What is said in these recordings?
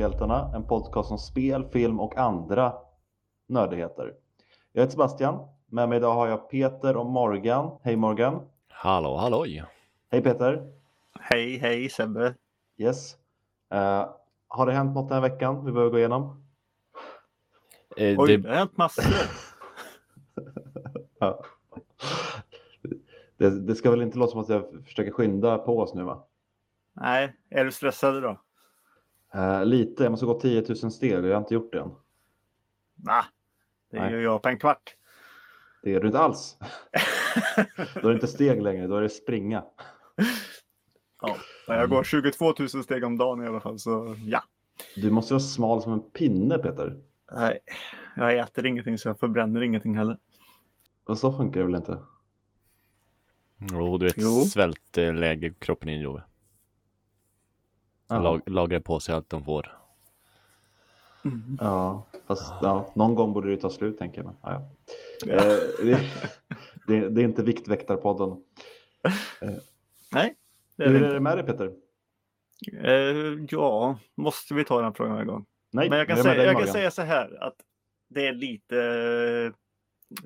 Soffhjältarna, en podcast om spel, film och andra nördigheter. Jag heter Sebastian. Med mig idag har jag Peter och Morgan. Hej Morgan. Hallå halloj! Hej Peter. Hej, hej Sebbe. Yes. Uh, har det hänt något den här veckan vi behöver gå igenom? Eh, Oj, det, det har hänt massor. Ja. Det, det ska väl inte låta som att jag försöker skynda på oss nu va? Nej, är du stressad idag? Uh, lite, jag måste gå 10 000 steg och jag har inte gjort det än. Nej, det Nej. gör jag på en kvart. Det är du inte alls. då är det inte steg längre, då är det springa. Ja, jag går 22 000 steg om dagen i alla fall, så ja. Du måste vara smal som en pinne Peter. Nej, jag äter ingenting så jag förbränner ingenting heller. Och så funkar det väl inte? jo, du vet Jo. svältläge kroppen in då. Ja. Lag, lagrar på sig allt de får. Ja, fast ja, någon gång borde det ju ta slut tänker jag. Men, ja, ja. Eh, det, det, det är inte Viktväktarpodden. Nej, det är Hur det är det med dig Peter? Eh, ja, måste vi ta den frågan en gång? Nej, Men jag kan, säga, jag kan säga så här att det är lite eh,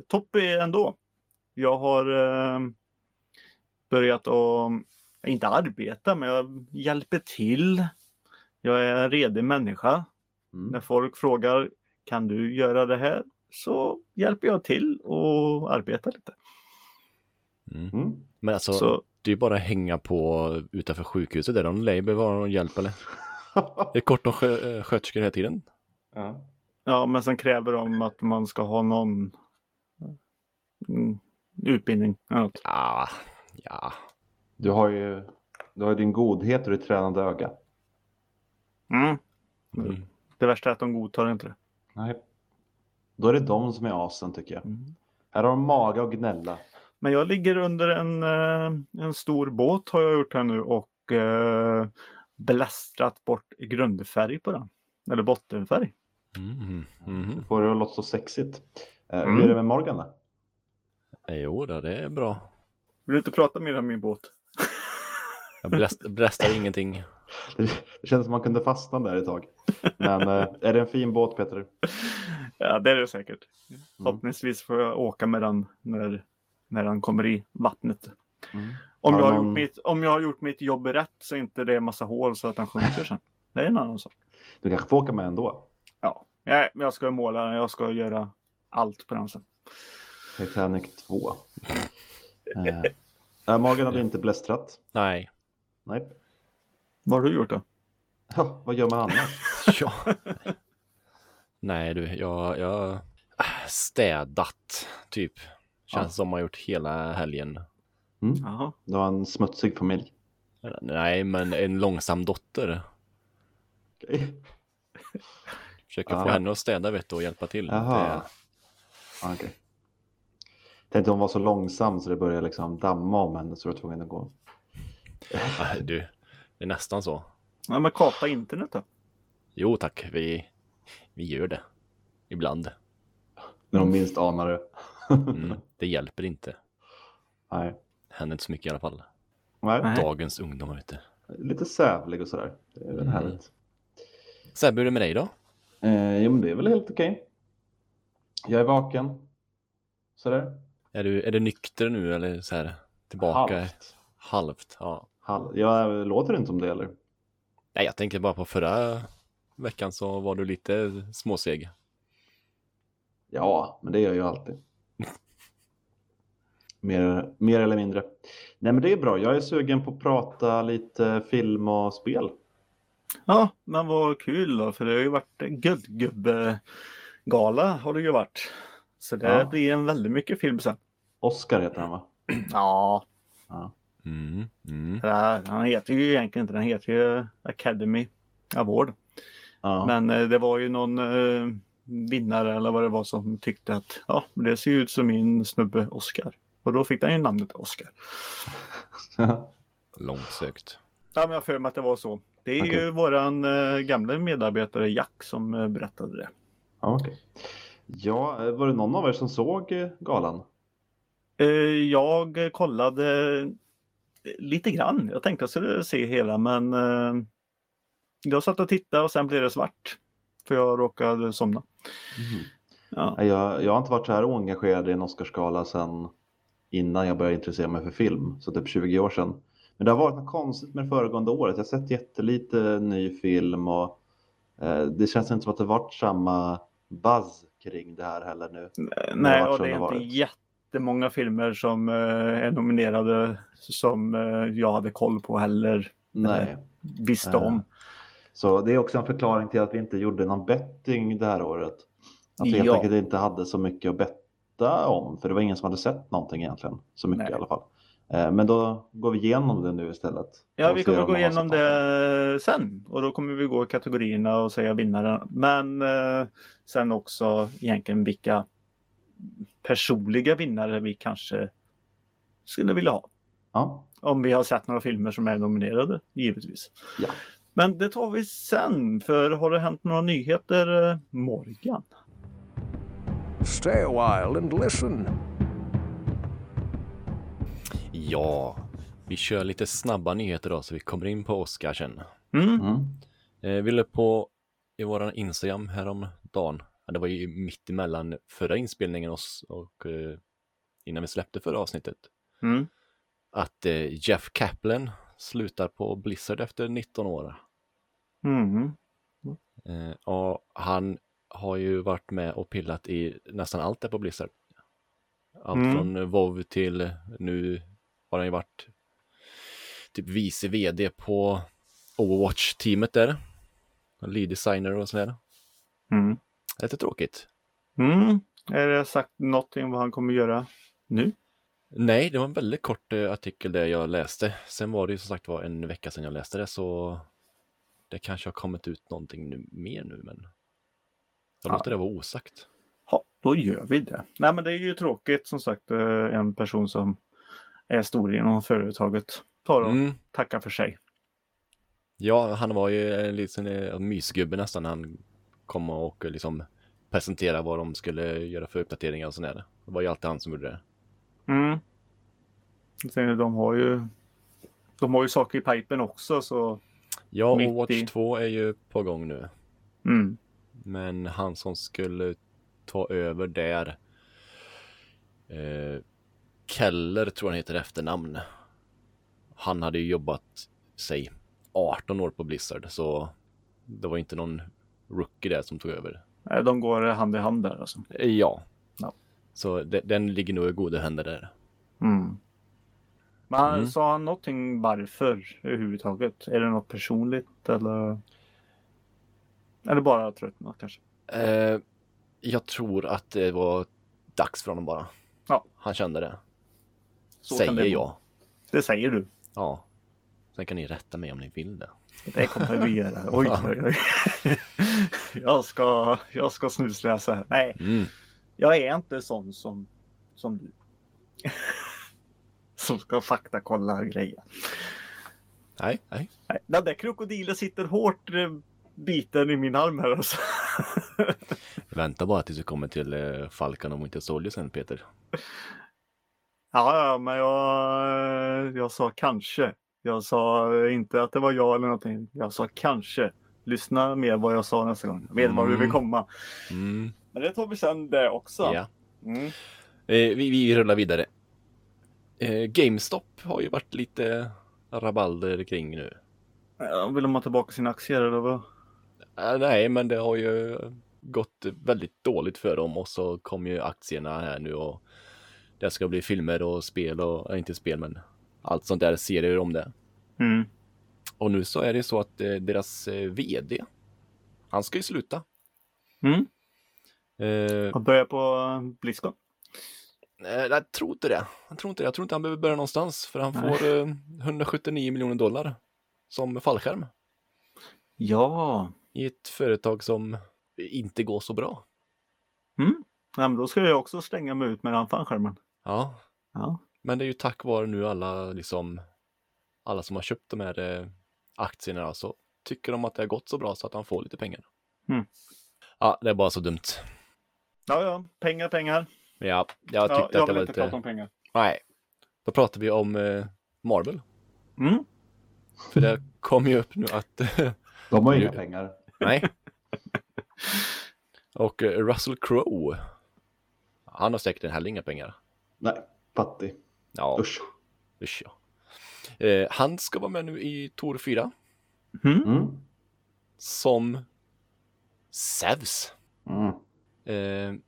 topp ändå. Jag har eh, börjat att, inte arbeta, men jag hjälper till. Jag är en redig människa. När Mm. folk frågar kan du göra det här? Så hjälper jag till och arbetar lite. Mm. Mm. Men alltså, Så, det är ju bara att hänga på utanför sjukhuset där. De lär ju behöva någon hjälp eller? Det är kort om skö- eh, sköterskor hela tiden. ja. ja, men sen kräver de att man ska ha någon mm, utbildning. Ah, ja, Du har ju du har din godhet och ditt tränande öga. Mm. mm. Det värsta är att de godtar inte det. Nej. Då är det de som är asen tycker jag. Mm. Här har de mage att gnälla. Men jag ligger under en, eh, en stor båt har jag gjort här nu och eh, blästrat bort grundfärg på den. Eller bottenfärg. Mm. Mm. Får det att låta så sexigt. Eh, Mm. Hur är det med Morgan då? Eh, Jo, då, det är bra. Vill du inte prata mer om min båt? Jag bläst, blästar ingenting. Det känns som man kunde fastna där ett tag. Men eh, är det en fin båt Peter? Ja, det är det säkert. Mm. Förhoppningsvis får jag åka med den när, när den kommer i vattnet. Mm. Om jag, har någon- gjort mitt, om jag har gjort mitt jobb rätt så inte det är massa hål så att den sjunker sen. Det är en annan sak. Du kanske får åka med ändå? Ja, jag, jag ska måla den. Jag ska göra allt på den sen. Titanic 2. Eh, Morgan hade inte blästrat. Nej. Nej. Vad har du gjort då? Ja, vad gör man annars? Ja. Nej du, jag, jag städat typ. Känns Ja. som man har gjort hela helgen. Mm. Du har en smutsig familj. Nej, men en långsam dotter. Okej. Försöker Ja. få henne att städa vet du och hjälpa till. Jaha. Det, okej. Tänkte hon var så långsam så det började liksom damma om henne så du var tvungen att gå. du, det är nästan så. Ja, men kapa internet då? Jo tack, vi, vi gör det. Ibland. När hon minst anar det. Mm, det hjälper inte. Nej. Händer inte så mycket i alla fall. Nej. Dagens ungdomar vet du. Lite sävlig och sådär. Det är väl Mm. härligt. Sebbe, hur är det med dig då? Eh, jo, men det är väl helt okej. Jag är vaken. Sådär. Är du, är du nykter nu eller så här tillbaka? Halvt. Halvt, ja. Jag låter inte som det eller? Nej, jag tänker bara på förra veckan så var du lite småseg. Ja, men det gör jag ju alltid. mer, mer eller mindre. Nej, men det är bra. Jag är sugen på att prata lite film och spel. Ja, men vad kul då, för det har ju varit guldgubbegala har det ju varit. Så det Ja. blir en väldigt mycket film sen. Oscar heter han va? Ja, Ja. Mm, mm. han heter ju egentligen inte, den heter ju Academy Award. Ja. Men eh, det var ju någon eh, vinnare eller vad det var som tyckte att ja, det ser ut som min snubbe Oscar. Och då fick den ju namnet Oscar. Långsökt. Ja, men jag för mig att det var så. Det är Okej. ju våran eh, gamla medarbetare Jack som eh, berättade det. okej. Ja, var det någon av er som såg galan? Jag kollade lite grann. Jag tänkte att jag skulle se hela men eh, jag satt och tittade och sen blev det svart. För jag råkade somna. Ja. Nej, Jag, jag har inte varit så här oengagerad i en Oscarsgala sedan innan jag började intressera mig för film, så typ 20 år sedan. Men det har varit något konstigt med det föregående året. Jag har sett jättelite ny film och eh, det känns inte som att det varit samma buzz kring det här heller nu. Nej, varit och det är det inte varit. Jättemånga filmer som eh, är nominerade som eh, jag hade koll på heller Nej. visste om. Så det är också en förklaring till att vi inte gjorde någon betting det här året. Att vi helt Ja. enkelt inte hade så mycket att betta om, för det var ingen som hade sett någonting egentligen. Så mycket Nej. i alla fall. Eh, Men då går vi igenom det nu istället. Ja, vi kommer om gå igenom det sen och då kommer vi gå i kategorierna och säga vinnaren. Men eh, sen också egentligen vilka personliga vinnare vi kanske skulle vilja ha. Ja, Om vi har sett några filmer som är nominerade, givetvis. Ja. Men det tar vi sen, för har det hänt några nyheter, eh, Morgan? Stay a while and listen. Ja, vi kör lite snabba nyheter då så vi kommer in på Oscarsen. Mm? mm. Eh, vi la på i våran Instagram häromdagen. Ja, det var ju mitt emellan förra inspelningen och, och eh, innan vi släppte förra avsnittet. Mm. Att eh, Jeff Kaplan slutar på Blizzard efter 19 år. Mm. Eh, och han har ju varit med och pillat i nästan allt där på Blizzard. Allt Mm. från WoW till nu har han ju varit typ vice vd på Overwatch-teamet där. Lead designer och sådär. Mm. Lite tråkigt. Mm. Är det sagt någonting vad han kommer göra nu? Nej, det var en väldigt kort eh, artikel där jag läste. Sen var det ju som sagt var en vecka sedan jag läste det så det kanske har kommit ut någonting nu, mer nu men jag Ja. låter det vara osagt. Ja, då gör vi det. Nej, men det är ju tråkigt som sagt eh, en person som är stor inom företaget tar och Mm. tackar för sig. Ja, han var ju en liten eh, mysgubbe nästan han kom och liksom presenterade vad de skulle göra för uppdateringar och sådär. Det var ju alltid han som gjorde det. Mm. Sen, De har ju de har ju saker i pipen också så Ja, och Watch i- 2 är ju på gång nu. mm. Men han som skulle ta över där eh, Keller tror jag han heter efternamn. Han hade ju jobbat, säg 18 år på Blizzard så det var inte någon rookie där som tog över. De går hand i hand där alltså. Eh, Ja. Ja. Så de, den ligger nog i goda händer där. Mm. Men han- Mm. sa han någonting varför överhuvudtaget? Är det något personligt eller? Eller bara tröttnat kanske? Eh, jag tror att det var dags för honom bara. Ja. Han kände det. Så Säger det jag. Det säger du. Ja. Sen kan ni rätta mig om ni vill det. Det kommer vi göra. Oj, oj, oj. Jag ska, jag ska snusläsa. Nej, Mm. jag är inte sån som, som du. Som ska faktakolla grejer. Nej, nej. Nej, den där krokodilen sitter hårt eh, biten i min arm här alltså. Vänta bara tills vi kommer till eh, Falcon och Winter Soldier sen Peter. Ja, ja, men jag, jag sa kanske. Jag sa inte att det var jag eller någonting. Jag sa kanske. Lyssna mer vad jag sa nästa gång. Jag vet var du vill Mm. komma. Mm. Men det tar vi sen det också. Ja. Mm. Eh, vi, vi rullar vidare. Eh, GameStop har ju varit lite rabalder kring nu. Ja, Vill de ha tillbaka sina aktier eller vad? Eh, nej, men det har ju gått väldigt dåligt för dem och så kom ju aktierna här nu och det ska bli filmer och spel och, äh, inte spel men allt sånt där, serier om det. Mm. Och nu så är det så att eh, deras eh, VD, han ska ju sluta. Mm. Eh, Jag börjar på eh, Blizzcon. eh, jag tror inte det. Jag tror inte det. Jag tror inte han behöver börja någonstans för han Nej. får eh, 179 miljoner dollar som fallskärm Ja. i ett företag som inte går så bra. Mm. ja men då ska jag också slänga mig ut med den fallskärmen. Ja, Ja. men det är ju tack vare nu alla liksom alla som har köpt de här aktierna så tycker de att det har gått så bra så att han får lite pengar. Mm. Ja, det är bara så dumt. ja, ja. Pengar, pengar. Ja, jag Ja, tyckte jag att det vill var inte lite... prata om pengar. Nej, då pratar vi om eh, Marvel. Mm. För det kom ju upp nu att De har ju inga pengar. Nej. Och eh, Russell Crowe. Han har säkert heller inga pengar. Nej, fattig. Ja, Usch. usch ja. Eh, han ska vara med nu i Tor 4 Mm. Mm. som Zeus. Mm. Eh,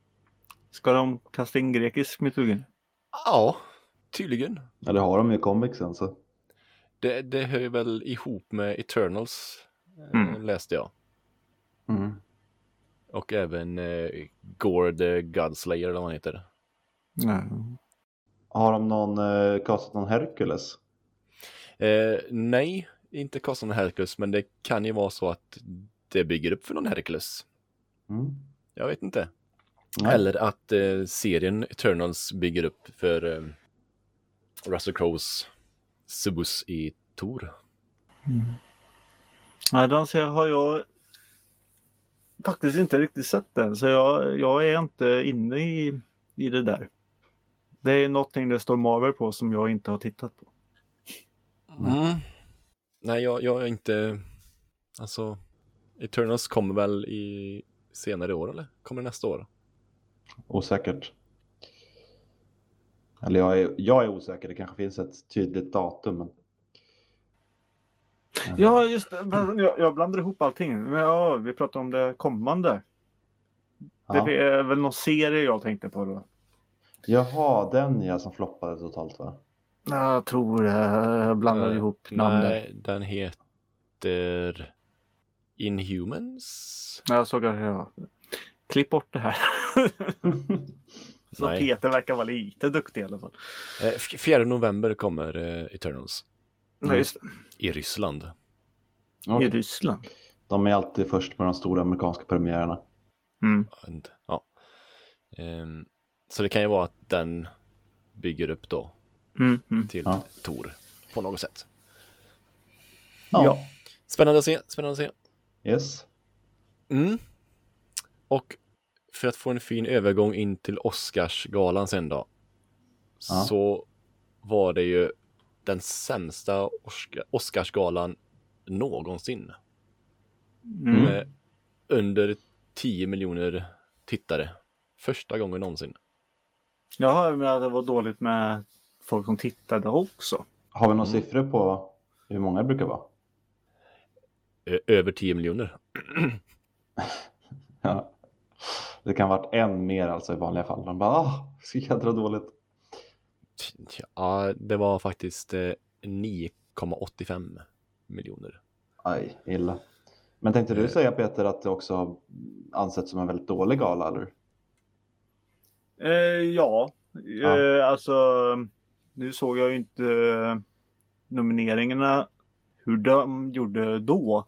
Ska de kasta in grekisk mytologi? ja, tydligen. Ja, det har de ju i comicsen så. Det, det hör ju väl ihop med Eternals, eh, Mm. läste jag. Mm. Och även eh, Gore the Godslayer eller vad han heter. Nej. Har de någon, eh, kastat någon Hercules? Eh, nej, inte Coston Hercules, men det kan ju vara så att det bygger upp för någon Hercules. Mm. Jag vet inte. Nej. Eller att eh, serien Eternals bygger upp för eh, Russell Crowes subus i Tor. Nej, den ser- har jag faktiskt inte riktigt sett den. Så jag, jag är inte inne i, i det där. Det är någonting det står Marvel på som jag inte har tittat på. Mm. Nej, jag, jag är inte... Alltså, Eternals kommer väl i senare år eller? Kommer det nästa år? Osäkert. Eller jag är, jag är osäker, det kanske finns ett tydligt datum. Men... Ja, just det. Jag, jag blandar ihop allting. Men ja, vi pratar om det kommande. Ja. Det är väl någon serie jag tänkte på då. Jaha, den ja som floppade totalt va? Jag tror det. Jag blandar Eh, ihop namnen. Nej, den heter Inhumans? Jag såg att jag... Klipp bort det här. Så Nej. Peter verkar vara lite duktig i alla fall. Eh, f- 4 november kommer eh, Eternals Nej, just i Ryssland. Okej. I Ryssland. De är alltid först med de stora amerikanska premiärerna. Mm. Ja. Ehm, så det kan ju vara att den bygger upp då Mm, mm. till Ja. Tor på något sätt. Ja. Spännande att se, spännande att se. Yes. Mm. Och för att få en fin övergång in till Oscarsgalan sen då. Ja. Så var det ju den sämsta Oscar- Oscarsgalan någonsin. Mm. Med under 10 miljoner tittare. Första gången någonsin. Jag har med att det var dåligt med folk som tittade också. Har vi några Mm. siffror på hur många det brukar vara? Ö- över 10 miljoner. Ja. Det kan ha varit en mer alltså i vanliga fall. De bara, ah, så jädra dåligt. Ja, det var faktiskt eh, 9,85 miljoner. Aj, illa. Men tänkte du Eh. säga Peter att det också har ansetts som en väldigt dålig gala eller? Eh, ja, Ja. Eh, alltså nu såg jag ju inte eh, nomineringarna hur de gjorde då.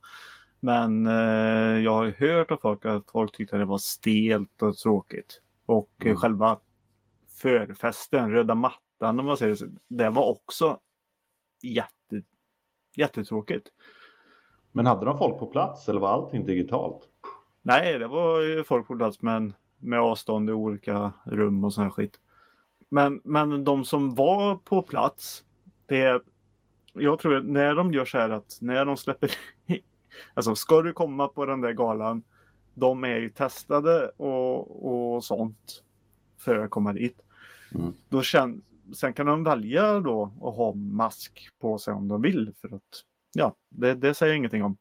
Men eh, jag har hört av folk att folk tyckte det var stelt och tråkigt. Och eh, Mm. själva förfesten, röda mattan om man säger så, det var också jätte, jättetråkigt. Men hade de folk på plats eller var allting digitalt? Nej, det var ju folk på plats men med avstånd i olika rum och sån här skit. Men, men de som var på plats, det jag tror att när de gör så här att när de släpper Alltså ska du komma på den där galan, de är ju testade och, och sånt för att komma dit. Mm. Då kän, sen kan de välja då att ha mask på sig om de vill för att ja, det, det säger jag ingenting om.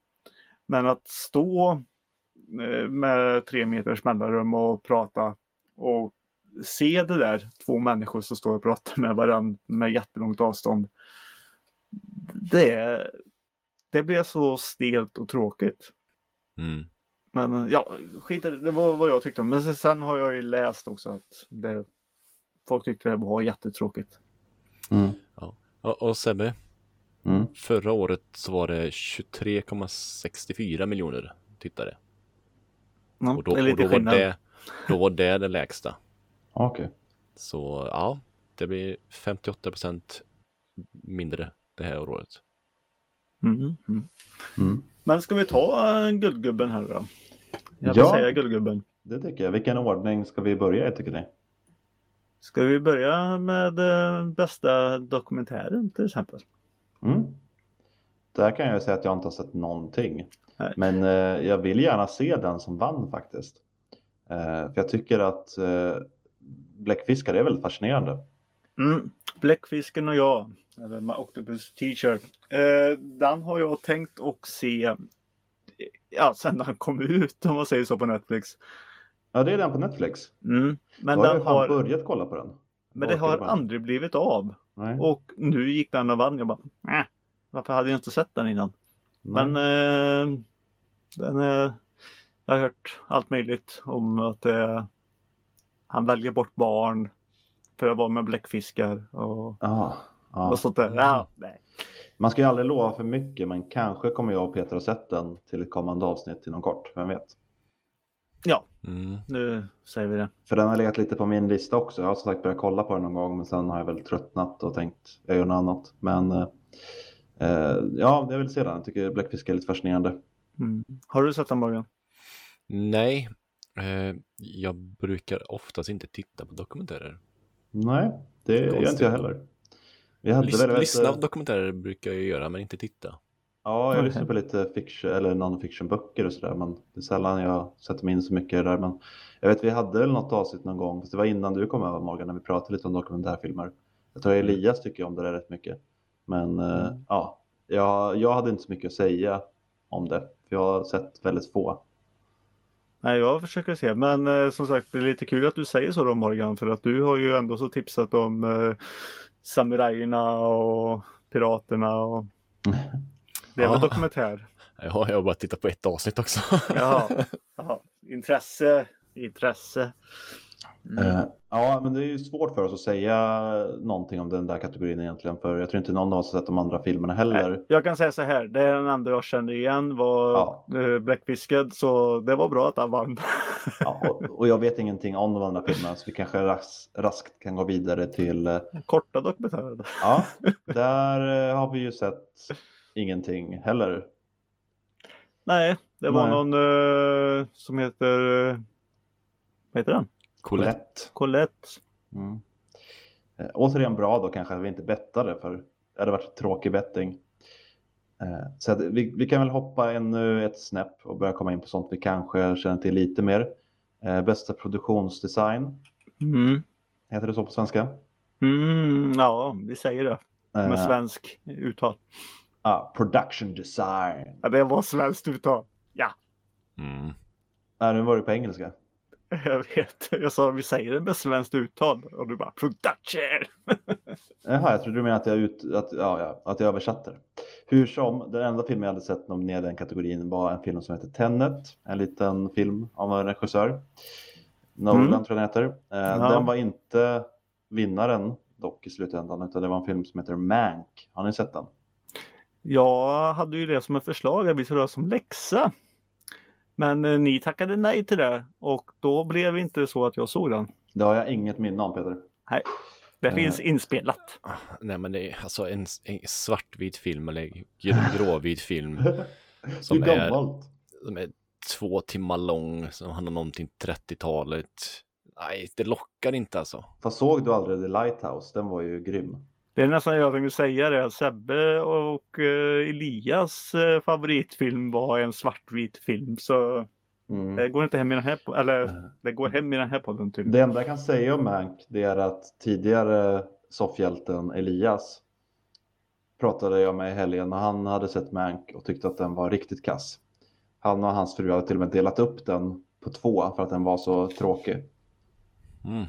Men att stå eh, med tre meters mellanrum och prata och se det där, två människor som står och pratar med varandra med jättelångt avstånd. Det, det blev så stelt och tråkigt. Mm. Men ja, skit det, var vad jag tyckte. Men sen- har jag ju läst också att det, folk tyckte det var jättetråkigt. Mm. Och, och Sebbe, Mm. förra året så var det 23,64 miljoner tittare. Ja, Och då, det är och då, var det, då var det det lägsta. Okej. Så ja, det blir 58 procent mindre det här året. Mm, mm. Mm. Men ska vi ta uh, guldgubben här då? Jag vill Ja. säga guldgubben. Det tycker jag. Vilken ordning ska vi börja i tycker ni? Ska vi börja med eh, bästa dokumentären till exempel? Mm. Där kan jag säga att jag inte har sett någonting. Nej. Men eh, jag vill gärna se den som vann faktiskt. Eh, för jag tycker att eh, bläckfiskar är väldigt fascinerande. Mm. Bläckfisken och jag, eller My Octopus Teacher. Eh, den har jag tänkt att se ja, sen den kom ut om man säger så på Netflix. Ja, det är den på Netflix. Mm. Men, Då har den jag har, börjat kolla på den. men det har aldrig blivit av. Nej. Och nu gick den och vann. Jag bara, äh, varför hade jag inte sett den innan? Nej. Men eh, den är, jag har hört allt möjligt om att eh, han väljer bort barn för att vara med bläckfiskar och, Ja, ja. och sånt där. Ja, nej. Man ska ju aldrig lova för mycket, men kanske kommer jag och Peter ha sett den till ett kommande avsnitt inom kort. Vem vet? Ja, Mm. nu säger vi det. För den har legat lite på min lista också. Jag har som sagt börjat kolla på den någon gång, men sen har jag väl tröttnat och tänkt jag gör något annat. Men eh, eh, ja, jag vill se den. Jag tycker bläckfisk är lite fascinerande. Mm. Har du sett den Morgan? Nej, jag brukar oftast inte titta på dokumentärer. Nej, det gör Konstigt. inte jag heller. Vi hade Lys- väldigt, lyssna eh, på dokumentärer brukar jag göra, men inte titta. Ja, jag Okej. lyssnar på lite fiction eller non-fiction böcker och sådär, men det är sällan jag sätter mig in så mycket i det där. Men jag vet, vi hade väl något avsnitt någon gång, fast det var innan du kom över Morgan, när vi pratade lite om dokumentärfilmer. Jag tror Elias tycker om det där rätt mycket. Men eh, Mm. ja, jag, jag hade inte så mycket att säga om det, för jag har sett väldigt få. Nej, jag försöker se. Men eh, som sagt, det är lite kul att du säger så då Morgan. För att du har ju ändå så tipsat om eh, samurajerna och piraterna. Och... Det är Ja. dokumentär? Ja, jag har bara tittat på ett avsnitt också. Jaha. Intresse, intresse. Mm. Eh, ja, men det är ju svårt för oss att säga någonting om den där kategorin egentligen, för jag tror inte någon har sett de andra filmerna heller. Nej, Jag kan säga så här, det är den enda jag kände igen var Ja. ja. Bläckfisken. Så det var bra att han vann. Ja, och, och jag vet ingenting om de andra filmerna, så vi kanske ras, raskt kan gå vidare till eh, Korta dokumentärer. Ja, där eh, har vi ju sett ingenting heller. Nej, det var Nej. någon eh, som heter... eh, Vad heter den? Colette. Colette. Mm. Eh, återigen bra då kanske att vi inte bettade för det hade varit tråkig betting. Eh, så att vi, vi kan väl hoppa ännu ett snäpp och börja komma in på sånt vi kanske känner till lite mer. Eh, bästa produktionsdesign, Mm. heter det så på svenska? Mm, ja, vi säger det. Med svensk uttal. ah, production design. Ja, det var svenskt uttal. Ja, Mm. Nej, nu var det på engelska. jag vet. Jag sa vi säger det med svenskt uttal. Och du bara production. Jaha, jag trodde du menade att jag, ut, att, ja, ja, att jag översatte det. Hur som, den enda film jag hade sett nominerad i den kategorin var en film som heter Tenet. En liten film av en regissör. Nolan Mm. tror jag den heter. Eh, Ja. Den var inte vinnaren dock i slutändan, utan det var en film som heter Mank. Har ni sett den? Jag hade ju det som ett förslag att vi skulle ha som läxa. Men eh, ni tackade nej till det och då blev det inte så att jag såg den. Det har jag inget minne om Peter. Det Eh. finns inspelat. Nej, men det är alltså en, en svartvit film eller gr- gråvit film Som Hur är- gammalt? som är två timmar lång, som handlar om någonting 30-talet. Nej, det lockar inte alltså. Fast såg du aldrig The Lighthouse? Den var ju grym. Det är nästan jag tänkte säga det. Sebbe och eh, Elias eh, favoritfilm var en svartvit film. Så Mm. det går inte hem i den här eller det går hem i den här podden tydligen. Det enda jag kan säga om Mank det är att tidigare soffhjälten Elias pratade jag med i helgen och han hade sett Mank och tyckte att den var riktigt kass. Han och hans fru hade till och med delat upp den på två för att den var så tråkig. Mm.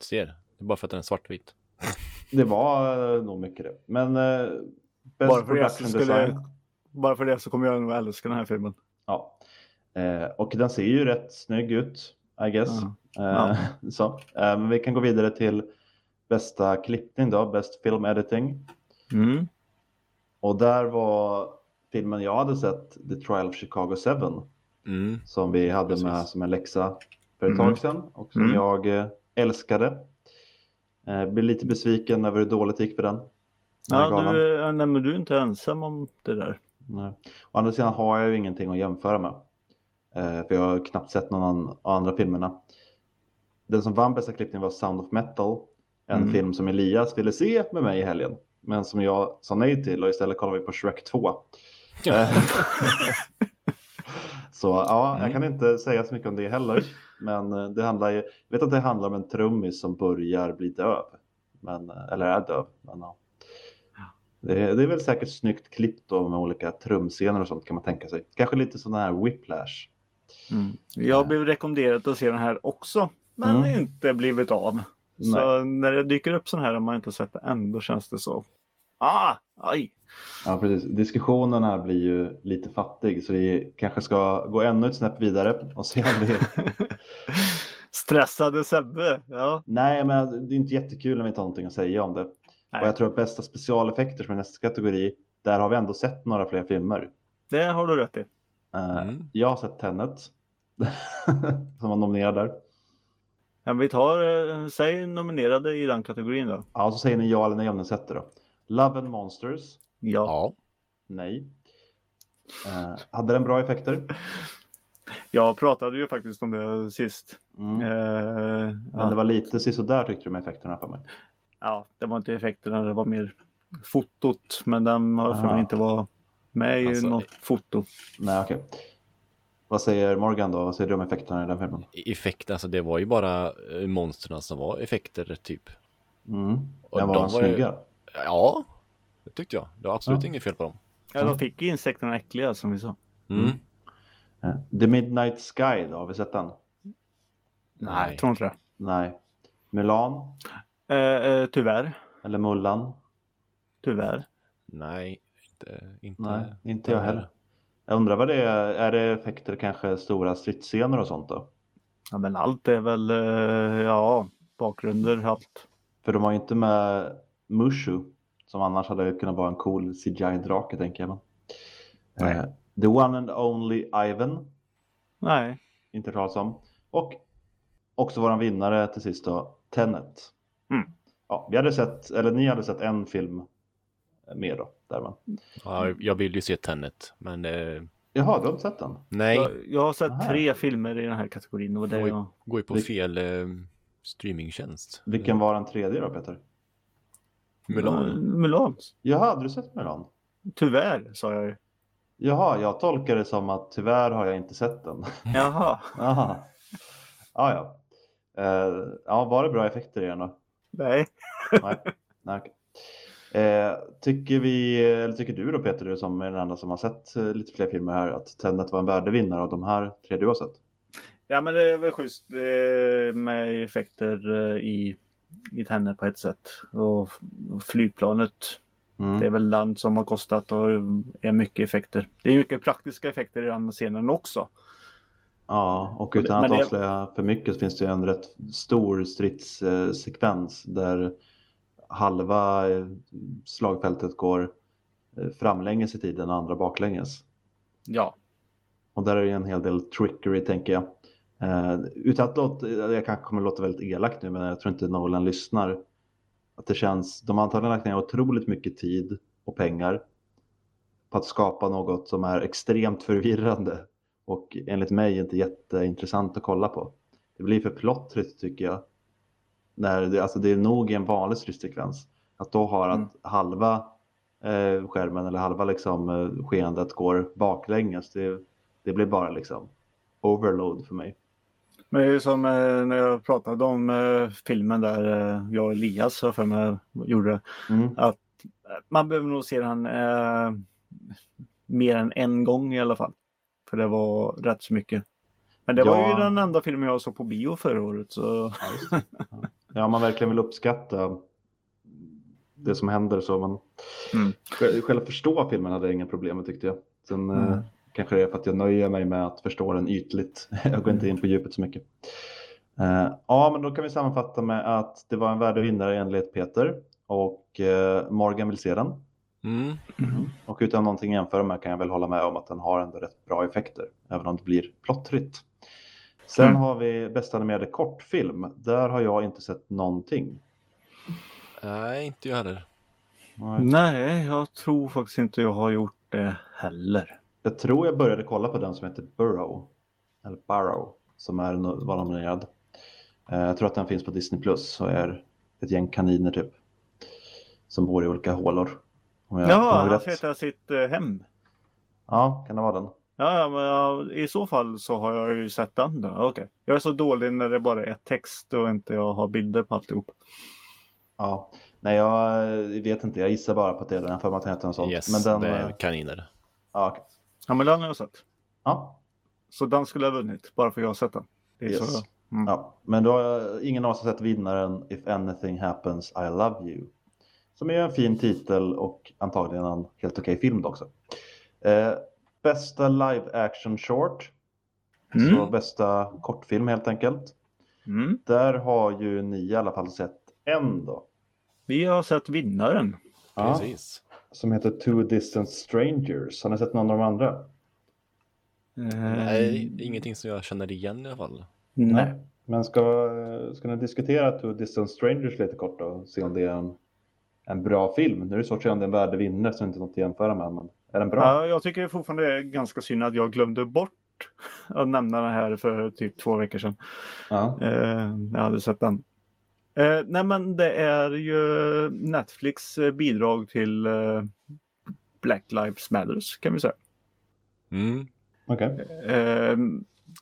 Ser, det är bara för att den är svartvit. Det var eh, nog mycket det. Men eh, best Bara för, det så skulle, design. bara för det så kommer jag nog älska den här filmen. Ja. Eh, och den ser ju rätt snygg ut, I guess. Ja. Eh, så. Eh, men vi kan gå vidare till bästa klippning då, best film editing. Mm. Och där var filmen jag hade sett, The Trial of Chicago 7, Mm. som vi hade Precis. med som en läxa för ett Mm. tag sedan och som Mm. jag eh, älskade. Eh, blev lite besviken över hur dåligt det gick för den. Ja, du, nej, men du är inte ensam om det där. Nej. Å andra sidan har jag ju ingenting att jämföra med. Eh, för jag har knappt sett någon av andra filmerna. Den som vann bästa klippning var Sound of Metal. En Mm. film som Elias ville se med mig i helgen. Men som jag sa nej till och istället kollade vi på Shrek 2. Eh, så ja, jag Mm. kan inte säga så mycket om det heller. Men eh, det handlar ju, jag vet att det handlar om en trummis som börjar bli döv. Men, eh, eller är döv. Men, ja. det, är, det är väl säkert snyggt klippt då med olika trumscener och sånt kan man tänka sig. Kanske lite sån här whiplash. Mm. Jag blev rekommenderad att se den här också. Men Mm. inte blivit av. Så när det dyker upp sån här och man inte sett det än, då känns det så. Ah, aj. Ja, precis. Diskussionen här blir ju lite fattig så vi kanske ska gå ännu ett snäpp vidare och se om det Stressade Sebbe. Ja. Nej, men det är inte jättekul när vi inte har någonting att säga om det. Nej. Och jag tror att bästa specialeffekter som är nästa kategori, där har vi ändå sett några fler filmer. Det har du rätt i. Eh, Mm. Jag har sett Tenet, som var nominerad där. Ja, vi tar, eh, säg nominerade i den kategorin då. Ja, så säger ni ja eller nej om ni sett det då. Love and Monsters, Ja. Ja. nej. Eh, hade den bra effekter? Jag pratade ju faktiskt om det sist. Mm. Eh, Men det var lite sisådär tyckte du med effekterna för mig. Ja, det var inte effekterna, det var mer fotot. Men den har för mig inte vara med i Alltså, något foto. Nej, okej. Vad säger Morgan då? Vad säger du om effekterna i den filmen? Effekt, alltså det var ju bara eh, monstren som var effekter typ. Mm. Och Den var de var ju- snygga. Ja, det tyckte jag. Det var absolut Ja. inget fel på dem. Ja, de fick ju insekterna äckliga som vi sa. Mm. Mm. The Midnight Sky då, har vi sett den? Nej. Jag tror inte det. Nej. Mulan? Eh, eh, tyvärr. Eller Mullan? Tyvärr. Nej, inte, inte, Nej, inte jag heller. Jag undrar vad det är. Är det effekter kanske stora stridsscener och sånt då? Ja, men allt är väl, eh, ja, bakgrunder, allt. För de har ju inte med Mushu som annars hade kunnat vara en cool CGI-drake tänker jag. Men. Nej. Eh, The One and Only Ivan, Nej. inte talas om. Och också våran vinnare till sist då, Tenet. Mm. Ja, vi hade sett, eller ni hade sett en film mer då. Där man. Ja, jag vill ju se Tenet, men eh, Jaha, du har inte sett den? nej, Jag, jag har sett Aha. tre filmer i den här kategorin. Och det jag... går ju på Det- fel eh, streamingtjänst. Vilken var den tredje då Peter? Mulan. Mulan. Jaha, hade du sett Mulan? Tyvärr, sa jag ju. Jaha, jag tolkar det som att tyvärr har jag inte sett den. Jaha. Aha. Ja, ja. Eh, ja, var det bra effekter i den då? Nej. Nej. Nej. Eh, tycker vi, eller tycker du då Peter, du som är den enda som har sett eh, lite fler filmer här, att Tenet var en värdig vinnare av de här tre du har sett? Ja, men det är väl schysst eh, med effekter eh, i, i henne på ett sätt. Och, flygplanet, Mm. det är väl land som har kostat och är mycket effekter. Det är mycket praktiska effekter i den scenen också. Ja, och utan Men att det- avslöja för mycket så finns det ju en rätt stor stridssekvens där halva eh, slagfältet går eh, framlänges i tiden och andra baklänges. Ja. Och där är det en hel del trickery tänker jag. Eh, utan att låta, jag kanske kommer låta väldigt elakt nu men jag tror inte Nolan lyssnar. Att det känns, de har antagligen lagt ner otroligt mycket tid och pengar på att skapa något som är extremt förvirrande och enligt mig inte jätteintressant att kolla på. Det blir för plottrigt tycker jag. När det, alltså det är nog i en vanlig stridssekvens. Att då har att Mm. halva eh, skärmen eller halva liksom, eh, skeendet går baklänges. Det, det blir bara liksom overload för mig. Men det är ju som eh, när jag pratade om eh, filmen där eh, jag och Elias för mig gjorde. Mm. Att man behöver nog se den eh, mer än en gång i alla fall. För det var rätt så mycket. Men det var Ja. ju den enda filmen jag såg på bio förra året. Så Ja, man verkligen vill uppskatta det som händer så man Mm. själv, förstå filmen hade jag inga problem med tyckte jag. Sen Mm. Kanske det är för att jag nöjer mig med att förstå den ytligt. jag går inte in på djupet så mycket. Eh, ja, men då kan vi sammanfatta med att det var en värdig vinnare enligt Peter och eh, Morgan vill se den. Mm. Och utan någonting att jämföra med kan jag väl hålla med om att den har ändå rätt bra effekter, även om det blir plottrigt. Sen Mm. har vi bästa animerade kortfilm. Där har jag inte sett någonting. Nej, inte jag heller. Nej, jag tror faktiskt inte jag har gjort det heller. Jag tror jag började kolla på den som heter Burrow, eller Burrow, som är, var nominerad. Eh, Jag tror att den finns på Disney Plus och är ett gäng kaniner typ. Som bor i olika hålor. Om jag Ja, han hitta sitt eh, hem. Ja, kan det vara den? Ja, men i så fall så har jag ju sett den då. Okej. Jag är så dålig när det bara är text och inte jag har bilder på alltihop. Ja. Nej, jag vet inte. Jag gissar bara på att det är den. Jag har för mig att den heter något sånt. Yes, Men den... det är eh, kaniner. Ja. Ja, men den har jag sett. ja, Så den skulle ha vunnit bara för att jag har sett den. Det är Yes. så. Mm. ja. Men då har ingen av oss har sett vinnaren If anything happens I love you. Som är en fin titel och antagligen en helt okej film då också. Eh, bästa live action short. Mm. Så bästa kortfilm helt enkelt. Mm. Där har ju ni i alla fall sett en då. Vi har sett vinnaren. Ja, Precis. Som heter Two Distant Strangers. Har ni sett någon av de andra? Nej, ingenting som jag känner igen i alla fall. Nej. Men ska, ska ni diskutera Two Distant Strangers lite kort då? och Se om det är en, en bra film. Nu är det svårt att säga om det är en värdig vinnare så det är inte något att jämföra med. Men är den bra? Ja, jag tycker fortfarande det är ganska synd att jag glömde bort att nämna den här för typ två veckor sedan. Ja. Eh, jag hade sett den. Eh, nej men det är ju Netflix eh, bidrag till eh, Black Lives Matters kan vi säga. Mm. Okej. Eh,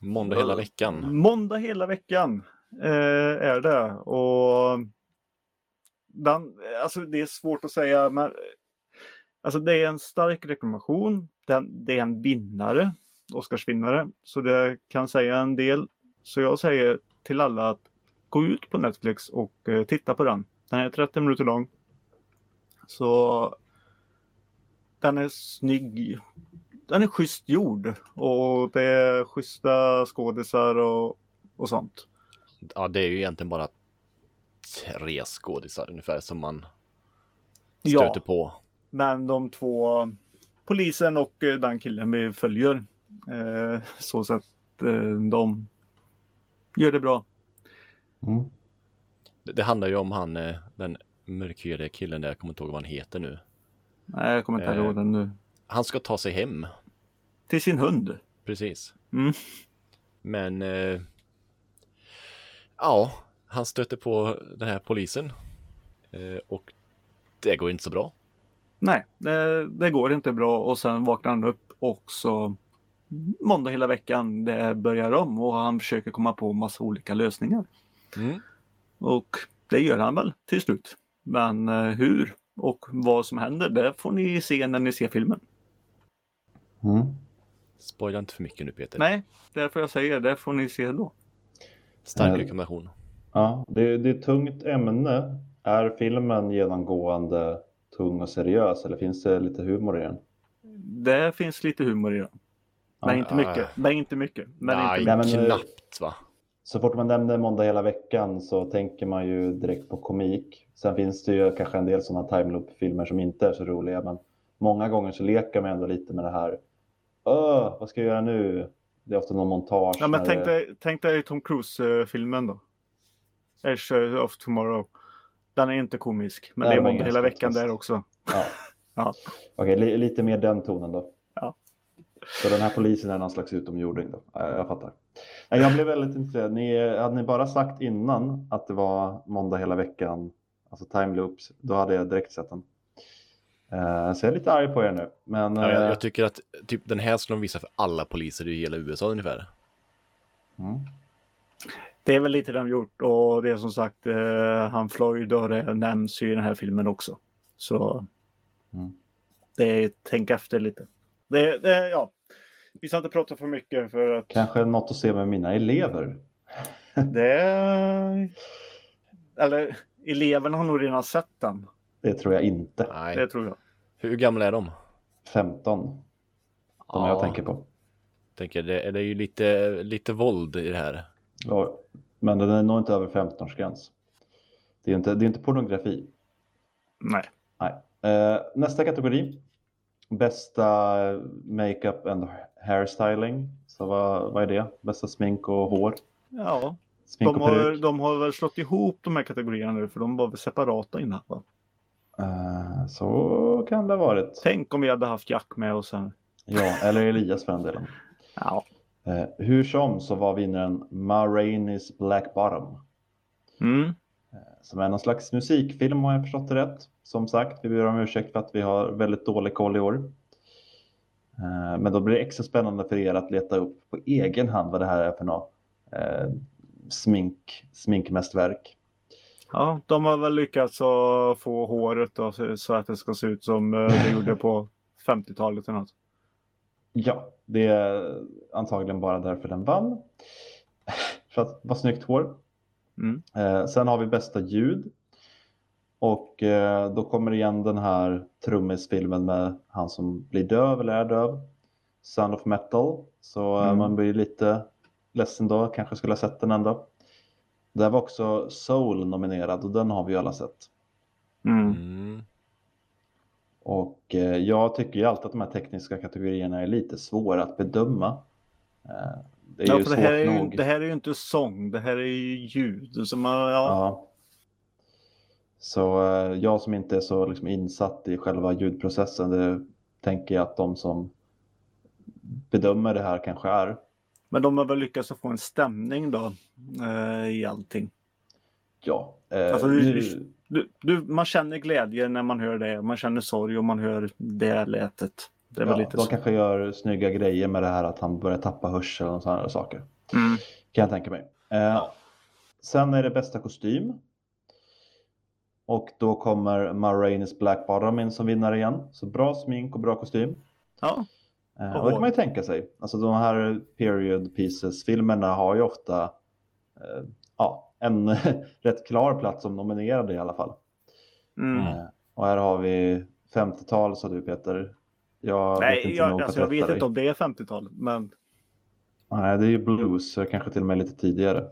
Måndag hela veckan. Måndag hela veckan eh, är det. Och den, alltså det är svårt att säga, men alltså det är en stark rekommendation. Den, det är en vinnare, Oscarsvinnare, så det kan säga en del. Så jag säger till alla att gå ut på Netflix och eh, titta på den. Den är 30 minuter lång. Så den är snygg. Den är schysst gjord och det är schyssta skådisar och, och sånt. Ja, det är ju egentligen bara tre skådisar ungefär som man Ja. stöter på. Men de två, polisen och eh, den killen vi följer, eh, så att eh, de gör det bra. Mm. Det, det handlar ju om han, eh, den mörkhyade killen där, jag kommer inte ihåg vad han heter nu. Nej, jag kommer inte Eh. ihåg den nu. Han ska ta sig hem, Till sin hund. precis. Mm. Men eh, ja, han stöter på den här polisen eh, och det går inte så bra. Nej, det, det går inte bra och sen vaknar han upp och så måndag hela veckan det börjar om och han försöker komma på massa olika lösningar. Mm. Och det gör han väl till slut. Men eh, hur och vad som händer, det får ni se när ni ser filmen. Mm. Spoila inte för mycket nu Peter. Nej, därför jag säger det får ni se då. Stark Eh, rekommendation. Ja, det, det är ett tungt ämne. Är filmen genomgående tung och seriös eller finns det lite humor i den? Det finns lite humor i den. Men Ja. inte mycket. Men inte mycket. Men Nej, inte Nej, men, eh, knappt va? Så fort man nämner måndag hela veckan så tänker man ju direkt på komik. Sen finns det ju kanske en del sådana timeloop-filmer som inte är så roliga, men många gånger så leker man ändå lite med det här. Öh, vad ska jag göra nu? Det är ofta någon montage. Ja, men tänk dig, tänk dig Tom Cruise-filmen då. Edge of Tomorrow. Den är inte komisk, men Nej, det är måndag hela veckan där också. Ja. Ja. Okej, li- lite mer den tonen då. Ja. Så den här polisen är någon slags utomjording då? Ja, jag fattar. Jag blev väldigt intresserad. Ni, hade ni bara sagt innan att det var måndag hela veckan, alltså time loops, då hade jag direkt sett den. Eh, så jag är lite arg på er nu. Men Ja, jag, eh, jag tycker att typ, den här skulle de visa för alla poliser i hela USA ungefär. mm, Det är väl lite de gjort och det är som sagt eh, han Floyd och det nämns ju i den här filmen också. Så Mm. det är tänk efter lite. Det, det, ja. Vi ska inte prata för mycket för att kanske något att se med mina elever. det Eller eleverna har nog redan sett den. Det tror jag inte. Nej. Det tror jag. Hur gamla är de? 15, de jag tänker på. tänker det, det är ju lite, lite våld i det här. Ja, men den är nog inte över 15-årsgräns. Det är inte, det är inte pornografi. Nej. Nej. Eh, nästa kategori. Bästa makeup and hairstyling. Så vad, vad är det? Bästa smink och hår? Ja, Smink de har, de har väl slått ihop de här kategorierna nu för de var väl separata innan. Va? Eh, så kan det ha varit. Tänk om vi hade haft Jack med oss sen. Ja, eller Elias för den delen. Ja. Eh, hur som så var vinnaren Ma Rainey's Black Bottom. Mm. Som är någon slags musikfilm om jag förstått det rätt. Som sagt, vi ber om ursäkt för att vi har väldigt dålig koll i år. Eh, Men då blir det extra spännande för er att leta upp på egen hand vad det här är för något eh, smink, sminkmästerverk. Ja, de har väl lyckats att få håret då, så- att det ska se ut som eh, det gjorde på 50-talet eller något. Ja, det är antagligen bara därför den vann. För att vara snyggt hår. Mm. Eh, sen har vi bästa ljud. Och eh, då kommer igen den här trummisfilmen med han som blir döv eller är döv. Sound of Metal. Så eh, Mm. man blir lite ledsen då, kanske skulle ha sett den ändå. Där var också Soul nominerad och den har vi ju alla sett. Mm. Mm. Och eh, jag tycker ju alltid att de här tekniska kategorierna är lite svåra att bedöma. Eh, det är Ja, ju för svårt det, här är ju, nog. det här är ju inte sång, det här är ju ljud. Så man, ja, Ja. Så eh, jag som inte är så liksom, insatt i själva ljudprocessen, det tänker jag att de som bedömer det här kanske är. Men de har väl lyckats få en stämning då eh, i allting. Ja, eh, Alltså, det- Du, du, man känner glädje när man hör det. Man känner sorg om man hör det lätet. Det ja, de så. kanske gör snygga grejer med det här att han börjar tappa hörseln och sådana saker. Mm. Kan jag tänka mig. Eh, Sen är det bästa kostym. Och då kommer Ma Rainey's Black Bottom in som vinnare igen. Så bra smink och bra kostym. Ja. Eh, Och det kan man ju tänka sig. Alltså de här period pieces-filmerna har ju ofta eh, ja, en rätt klar plats som nominerade i alla fall. Mm. Eh, och här har vi 50-tal sa du Peter. Jag vet Nej, inte jag, alltså, jag vet inte om det är 50-talet, men Nej, det är ju blues, så kanske till och med lite tidigare.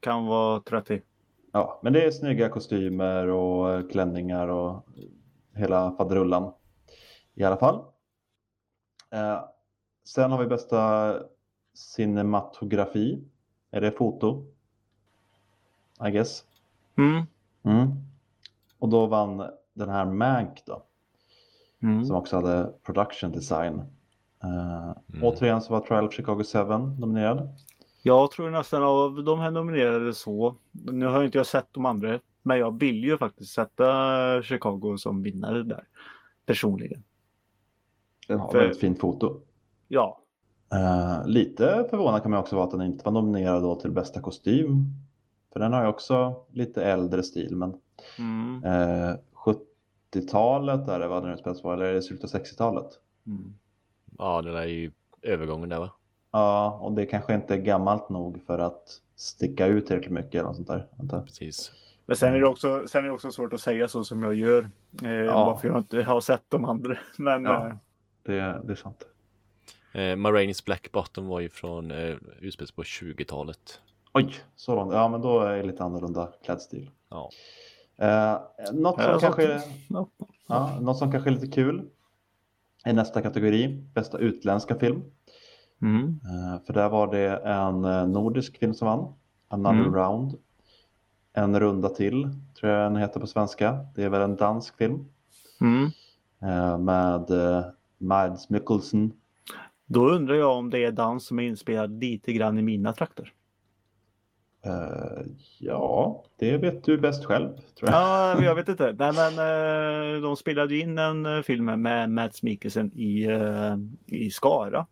kan vara 30. Ja, men det är snygga kostymer och eh, klänningar och hela faderullan. I alla fall. Eh, sen har vi bästa cinematografi. Är det foto? I guess. Mm. Mm. Och då vann den här Mank då, Mm. som också hade production design. Eh, Mm. Återigen så var Trial of Chicago 7 nominerad. Jag tror nästan av de här nominerade så. Nu har inte jag sett de andra, men jag vill ju faktiskt sätta Chicago som vinnare där. Personligen. Den har För- väldigt fint foto. Ja. Eh, lite förvånad kan man också vara att den inte var nominerad då till bästa kostym. För den har ju också lite äldre stil. Men Mm. eh, 70-talet är det vad den utspelas på, eller är det slutet av 60-talet? Mm. Ja, det där är ju övergången där va? Ja, och det kanske inte är gammalt nog för att sticka ut tillräckligt mycket eller något sånt där. Precis. Men sen är, det också, sen är det också svårt att säga så som jag gör. Eh, Ja. Varför jag inte har sett de andra. Men Ja. eh, Det, det är sant. Eh, Ma Rainey's Black Bottom var ju från eh, utspelas på 20-talet. Oj, så långt. Ja, men då är det lite annorlunda klädstil. Ja. Eh, något, som Ja, kanske, ja. ja, något som kanske är lite kul är nästa kategori, bästa utländska film. Mm. Eh, För där var det en eh, nordisk film som vann, Another Mm. Round. En runda till, tror jag den heter på svenska. Det är väl en dansk film Mm. eh, med Mads Mikkelsen. Då undrar jag om det är dans som är inspelad lite grann i mina trakter. Eh, Ja, det vet du bäst själv, tror jag. Ja, jag vet inte. Nej, men eh, de spelade in en eh, film med Mads Mikkelsen i, i Skara.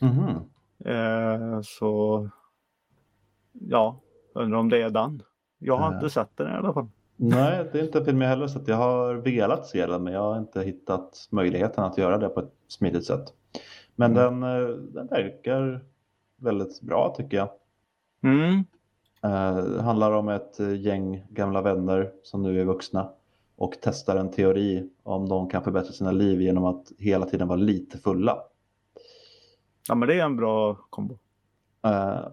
Mhm. Eh, så ja, undrar om det är den. Jag har Eh. inte sett den i alla fall. Nej, det är inte en film jag heller sett. Jag har velat se den, men jag har inte hittat möjligheten att göra det på ett smidigt sätt. Men den, eh, den verkar väldigt bra tycker jag. Mm. Eh, handlar om ett gäng gamla vänner som nu är vuxna och testar en teori om de kan förbättra sina liv genom att hela tiden vara lite fulla. Ja, men det är en bra kombo. Eh,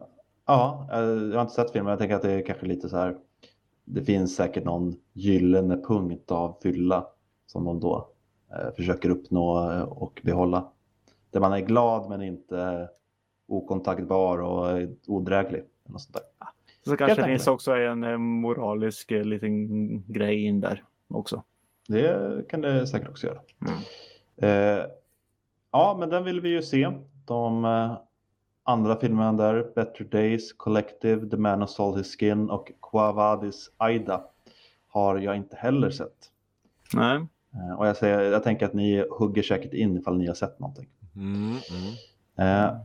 ja, eh, jag har inte sett filmen, men jag tänker att det är kanske lite så här. Det finns säkert någon gyllene punkt av fylla som de då eh, försöker uppnå och behålla. Där man är glad men inte okontaktbar och odräglig. eller något sånt där. Så kanske det finns också en moralisk liten grej in där också. Det kan det säkert också göra. Mm. Eh, ja, men den vill vi ju se. De eh, andra filmerna där, Better Days, Collective, The Man Who Sold His Skin och Quavadis Aida har jag inte heller sett. Nej. Eh, och jag, säger, jag tänker att ni hugger säkert in ifall ni har sett någonting. Mm, mm. Eh,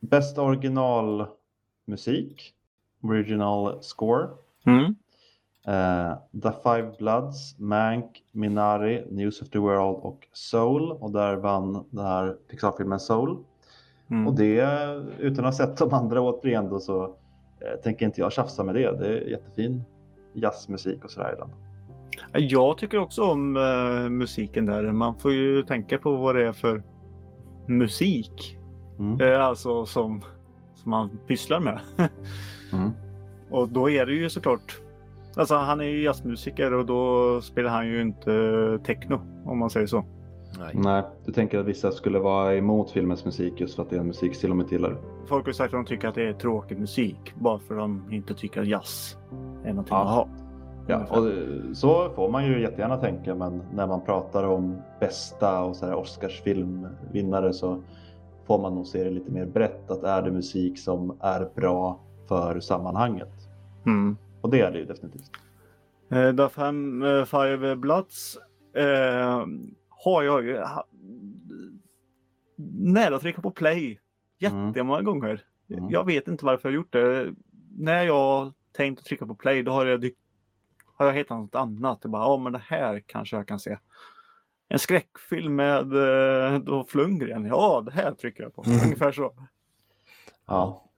bästa originalmusik, original score. Mm. Eh, The Five Bloods, Mank, Minari, News of the World och Soul. Och där vann den här Pixar-filmen Soul. Mm. Och det, utan att ha sett de andra återigen då, så eh, tänker inte jag tjafsa med det. Det är jättefin jazzmusik och sådär i den. Jag tycker också om eh, musiken där. Man får ju tänka på vad det är för musik. Mm. Eh, alltså som, som man pysslar med. Mm. Och då är det ju såklart. Alltså han är ju jazzmusiker och då spelar han ju inte techno om man säger så. Nej. Nej, du tänker att vissa skulle vara emot filmens musik just för att det är en musikstil de inte gillar? Folk har sagt att de tycker att det är tråkig musik bara för att de inte tycker att jazz är någonting Ja. att ha. Ja, och så får man ju jättegärna tänka, men när man pratar om bästa och så här Oscarsfilmvinnare så får man nog se det lite mer brett. Att är det musik som är bra för sammanhanget? Mm. Och det är det ju definitivt. Eh, The Fem, eh, Five Bloods eh, har jag ju nära att trycka på play jättemånga gånger. Mm. Jag vet inte varför jag gjort det. När jag tänkt att trycka på play då har jag, dykt, har jag hittat något annat. Jag bara, ja men det här kanske jag kan se. En skräckfilm med eh, Dolph Lundgren. Ja, det här trycker jag på. Mm. Ungefär så. Ja.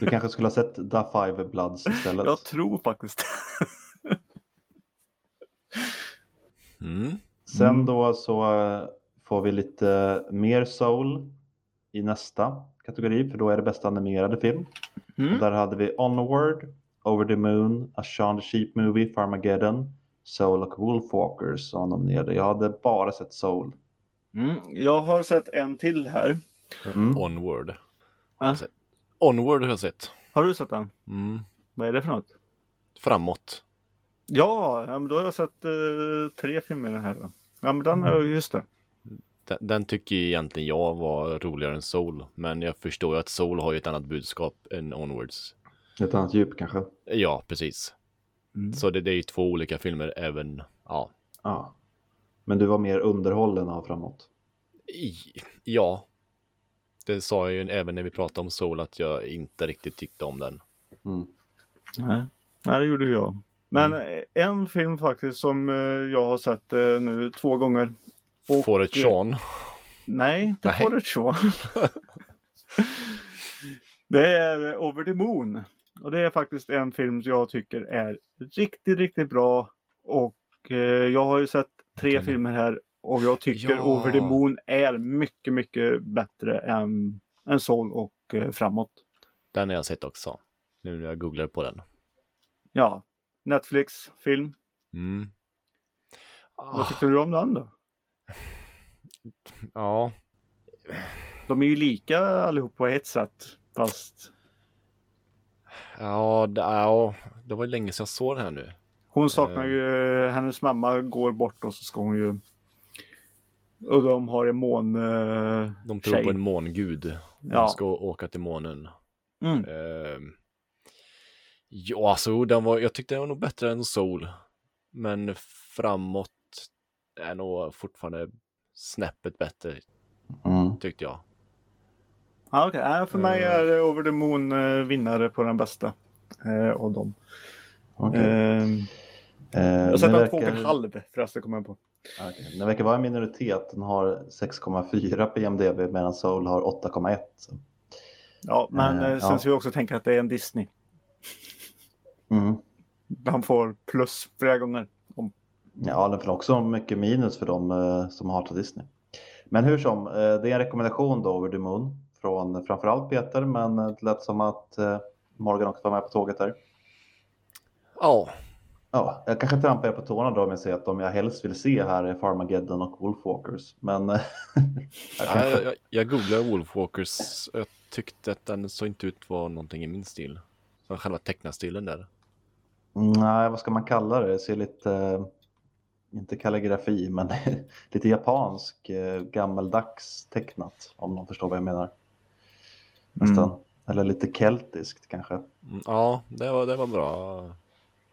Du kanske skulle ha sett The Five Bloods istället? Jag tror faktiskt Mm. Sen Mm. då så eh, får vi lite mer soul i nästa kategori, för då är det bästa animerade film. Mm. Och där hade vi Onward, Over the Moon, A Shaun the Sheep Movie, Farmageddon, Soul och Wolfwalkers som nominerade. Jag hade bara sett Soul. Mm. Jag har sett en till här. Mm. Onward. Ja. Onward har jag sett. Har du sett den? Mm. Vad är det för något? Framåt. Ja, men då har jag sett eh, tre filmer här. Då. Ja, men den, Mm. just det. Den, den tycker egentligen jag var roligare än Soul. Men jag förstår ju att Soul har ju ett annat budskap än Onwards. Ett annat djup kanske. Ja, precis. Mm. Så det, det är ju två olika filmer även, ja. Ja. Men du var mer underhållen av framåt. I, ja. Det sa jag ju även när vi pratade om Soul att jag inte riktigt tyckte om den. Mm. Nej. Nej, det gjorde jag. Men eh, en film faktiskt som eh, jag har sett eh, nu två gånger. Och, Får ett eh, Sean. Nej, inte Nej. får ett så. det är Over the Moon. Och det är faktiskt en film som jag tycker är riktigt, riktigt bra. Och eh, jag har ju sett tre Okej. filmer här och jag tycker Ja. Over the Moon är mycket, mycket bättre än, än Soul och eh, Framåt. Den har jag sett också. Nu när jag googlar på den. Ja, Netflix film. Mm. Vad Ah, tyckte du om den då? ja, De är ju lika allihop på ett sätt. Fast ja, det, ja, det var länge sedan jag såg den här nu. hon saknar Eh. ju, hennes mamma går bort och så ska hon ju och de har en mån... eh, De tror tjej. på en mångud. De Ja. ska åka till månen. Mm. Ehm, ja, alltså, den var, jag tyckte den var nog bättre än Soul. Men framåt är nog fortfarande snäppet bättre, Mm. tyckte jag. Ja, okej. Nej, för mig Eh. är Over the Moon eh, vinnare på den bästa eh, av dem. Okej. Eh, Eh, jag den den två och en verkar- halv förresten kommer jag på. Okej, Den verkar vara en minoritet. Den har 6,4 på IMDB medan Soul har 8,1. så. Ja, men sen ja. ska vi också tänka att det är en Disney. Mm. Han får plus flera gånger. Om. Ja, den får också mycket minus för de eh, som hatar Disney. Men hur som, eh, det är en rekommendation då Over the Moon från framförallt Peter, men det lät som att eh, Morgan också var med på tåget där. Ja, Ja, jag kanske trampar er på tårna då med att säga att de jag helst vill se här är Farmageddon och Wolfwalkers. Men jag jag, kanske, jag, jag googlade Wolfwalkers. Jag tyckte att den såg inte ut vara någonting i min stil. Som själva tecknastilen där. Nej, vad ska man kalla det? Det ser lite, eh, inte kalligrafi, men lite japansk, eh, gammaldags tecknat om någon förstår vad jag menar. Nästan. Eller lite keltiskt kanske. Mm, ja, det var, det var bra.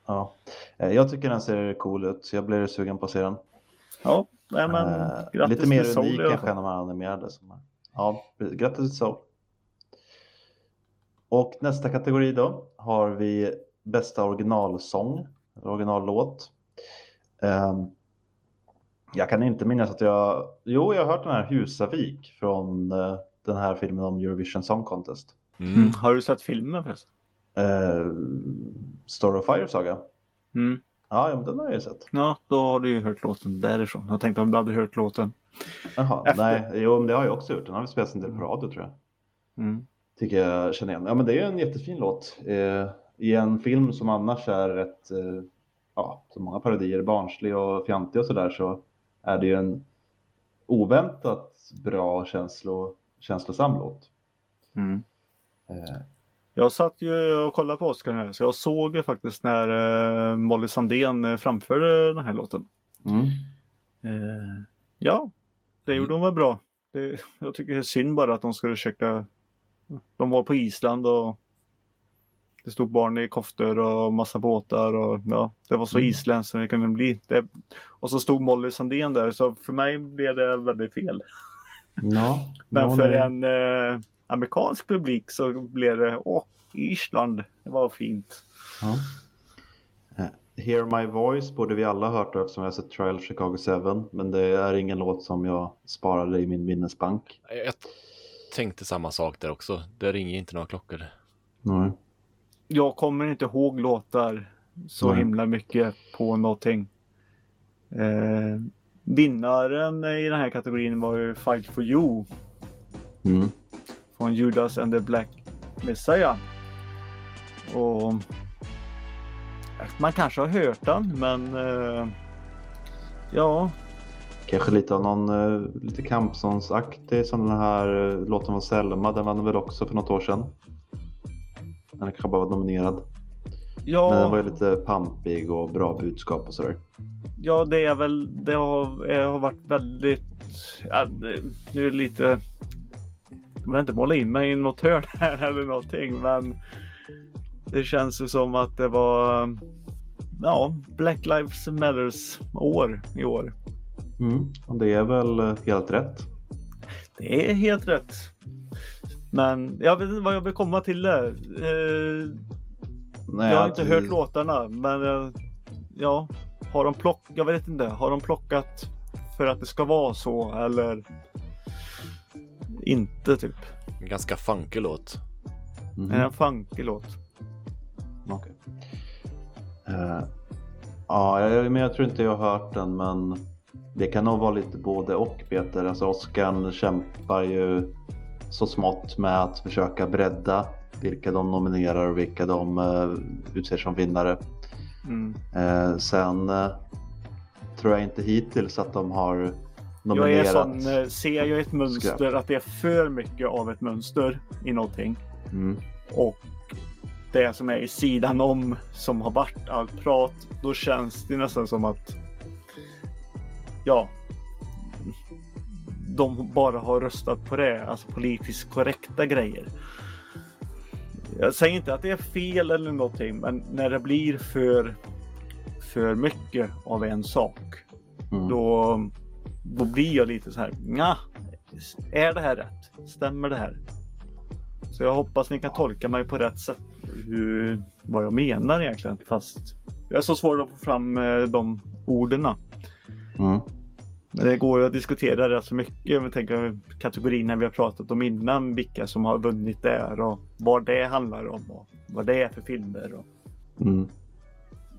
Ja. Eh, Jag tycker den ser cool ut, så jag blir sugen på att se den. Ja, nej, men Eh, grattis lite mer unik kanske än de här animerade. Som, ja, grattis till Soul. Och nästa kategori då har vi bästa originalsång, originallåt. Ehm, jag kan inte minnas att jag, jo jag har hört den här Husavik från eh, den här filmen om Eurovision Song Contest. Mm. Mm. Har du sett filmen förresten? Uh, Story of Fire Saga. Mm. Ja, ja, men den har jag ju sett. Ja, då har du ju hört låten därifrån. Jag tänkte om du hade hört låten. Jaha, Efter. nej, jo, men det har jag också gjort. Den har vi spelat en del på radio tror jag. Mm. Tycker jag känner igen. Ja, men det är ju en jättefin låt. Eh, I en film som annars är rätt, eh, ja, som många parodier, barnslig och fjantig och sådär så är det ju en oväntat bra känslo, känslosam låt. Mm. Eh, Jag satt ju och kollade på Oscar här, så jag såg ju faktiskt när eh, Molly Sandén eh, framförde den här låten. mm. Eh, ja, det gjorde hon väl bra. Det, jag tycker det är synd bara att de skulle försöka. De var på Island och det stod barn i koftor och massa båtar och ja, det var så Mm. isländskt som det kunde bli. Det, och så stod Molly Sandén där, så för mig blev det väldigt fel. Ja, Men ja, för nej. en eh, amerikansk publik så blev det, åh, Island, det var fint. Ja. Eh, Hear My Voice borde vi alla ha hört eftersom jag sett Trial Chicago 7. Men det är ingen låt som jag sparade i min minnesbank. Jag tänkte samma sak där också. Det ringer inte några klockor. Nej. Jag kommer inte ihåg låtar så Nej. himla mycket på någonting. Eh, vinnaren i den här kategorin var ju Fight for You Mm. från Judas and the Black Messiah. Och man kanske har hört den, men eh, ja, Kanske lite av någon eh, lite kampsångsaktig som den här eh, låten var Selma. Den vann väl också för något år sedan. Den kanske bara var nominerad. ja. Men den var ju lite pampig och bra budskap och sådär. Ja, det är väl, det har, det har varit väldigt, ja, nu är det lite, jag vill inte måla in mig i något hörn här eller någonting, men det känns ju som att det var, ja, Black Lives Matters år i år. Mm. Och det är väl eh, helt rätt. Det är helt rätt. Men jag vet inte vad jag vill komma till där. Eh, Nej, jag har inte vi- hört låtarna, men eh, ja, har de plockat, jag vet inte, har de plockat för att det ska vara så eller inte typ? En ganska funky låt. Är det en funky låt? Okej. Eh, ja, jag, men jag tror inte jag har hört den, men det kan nog vara lite både och Peter. Alltså Oscar kämpar ju så smått med att försöka bredda vilka de nominerar och vilka de uh, utser som vinnare. Mm. Eh, sen eh, tror jag inte hittills att de har Jag är nominerat. sån, eh, ser jag ett mönster, att det är för mycket av ett mönster i någonting Mm. och det som är i sidan om som har varit allt prat, då känns det nästan som att ja, de bara har röstat på det, alltså politiskt korrekta grejer. Jag säger inte att det är fel eller någonting, men när det blir för, för mycket av en sak, Mm. då, då blir jag lite så här, nja, är det här rätt? Stämmer det här? Så jag hoppas ni kan tolka mig på rätt sätt, hur, vad jag menar egentligen, fast jag är så svår att få fram eh, de orden. Mm. Men det går ju att diskutera rätt så mycket. Jag tänker kategorierna vi har pratat om innan, vilka som har vunnit där och vad det handlar om och vad det är för filmer. Och Mm.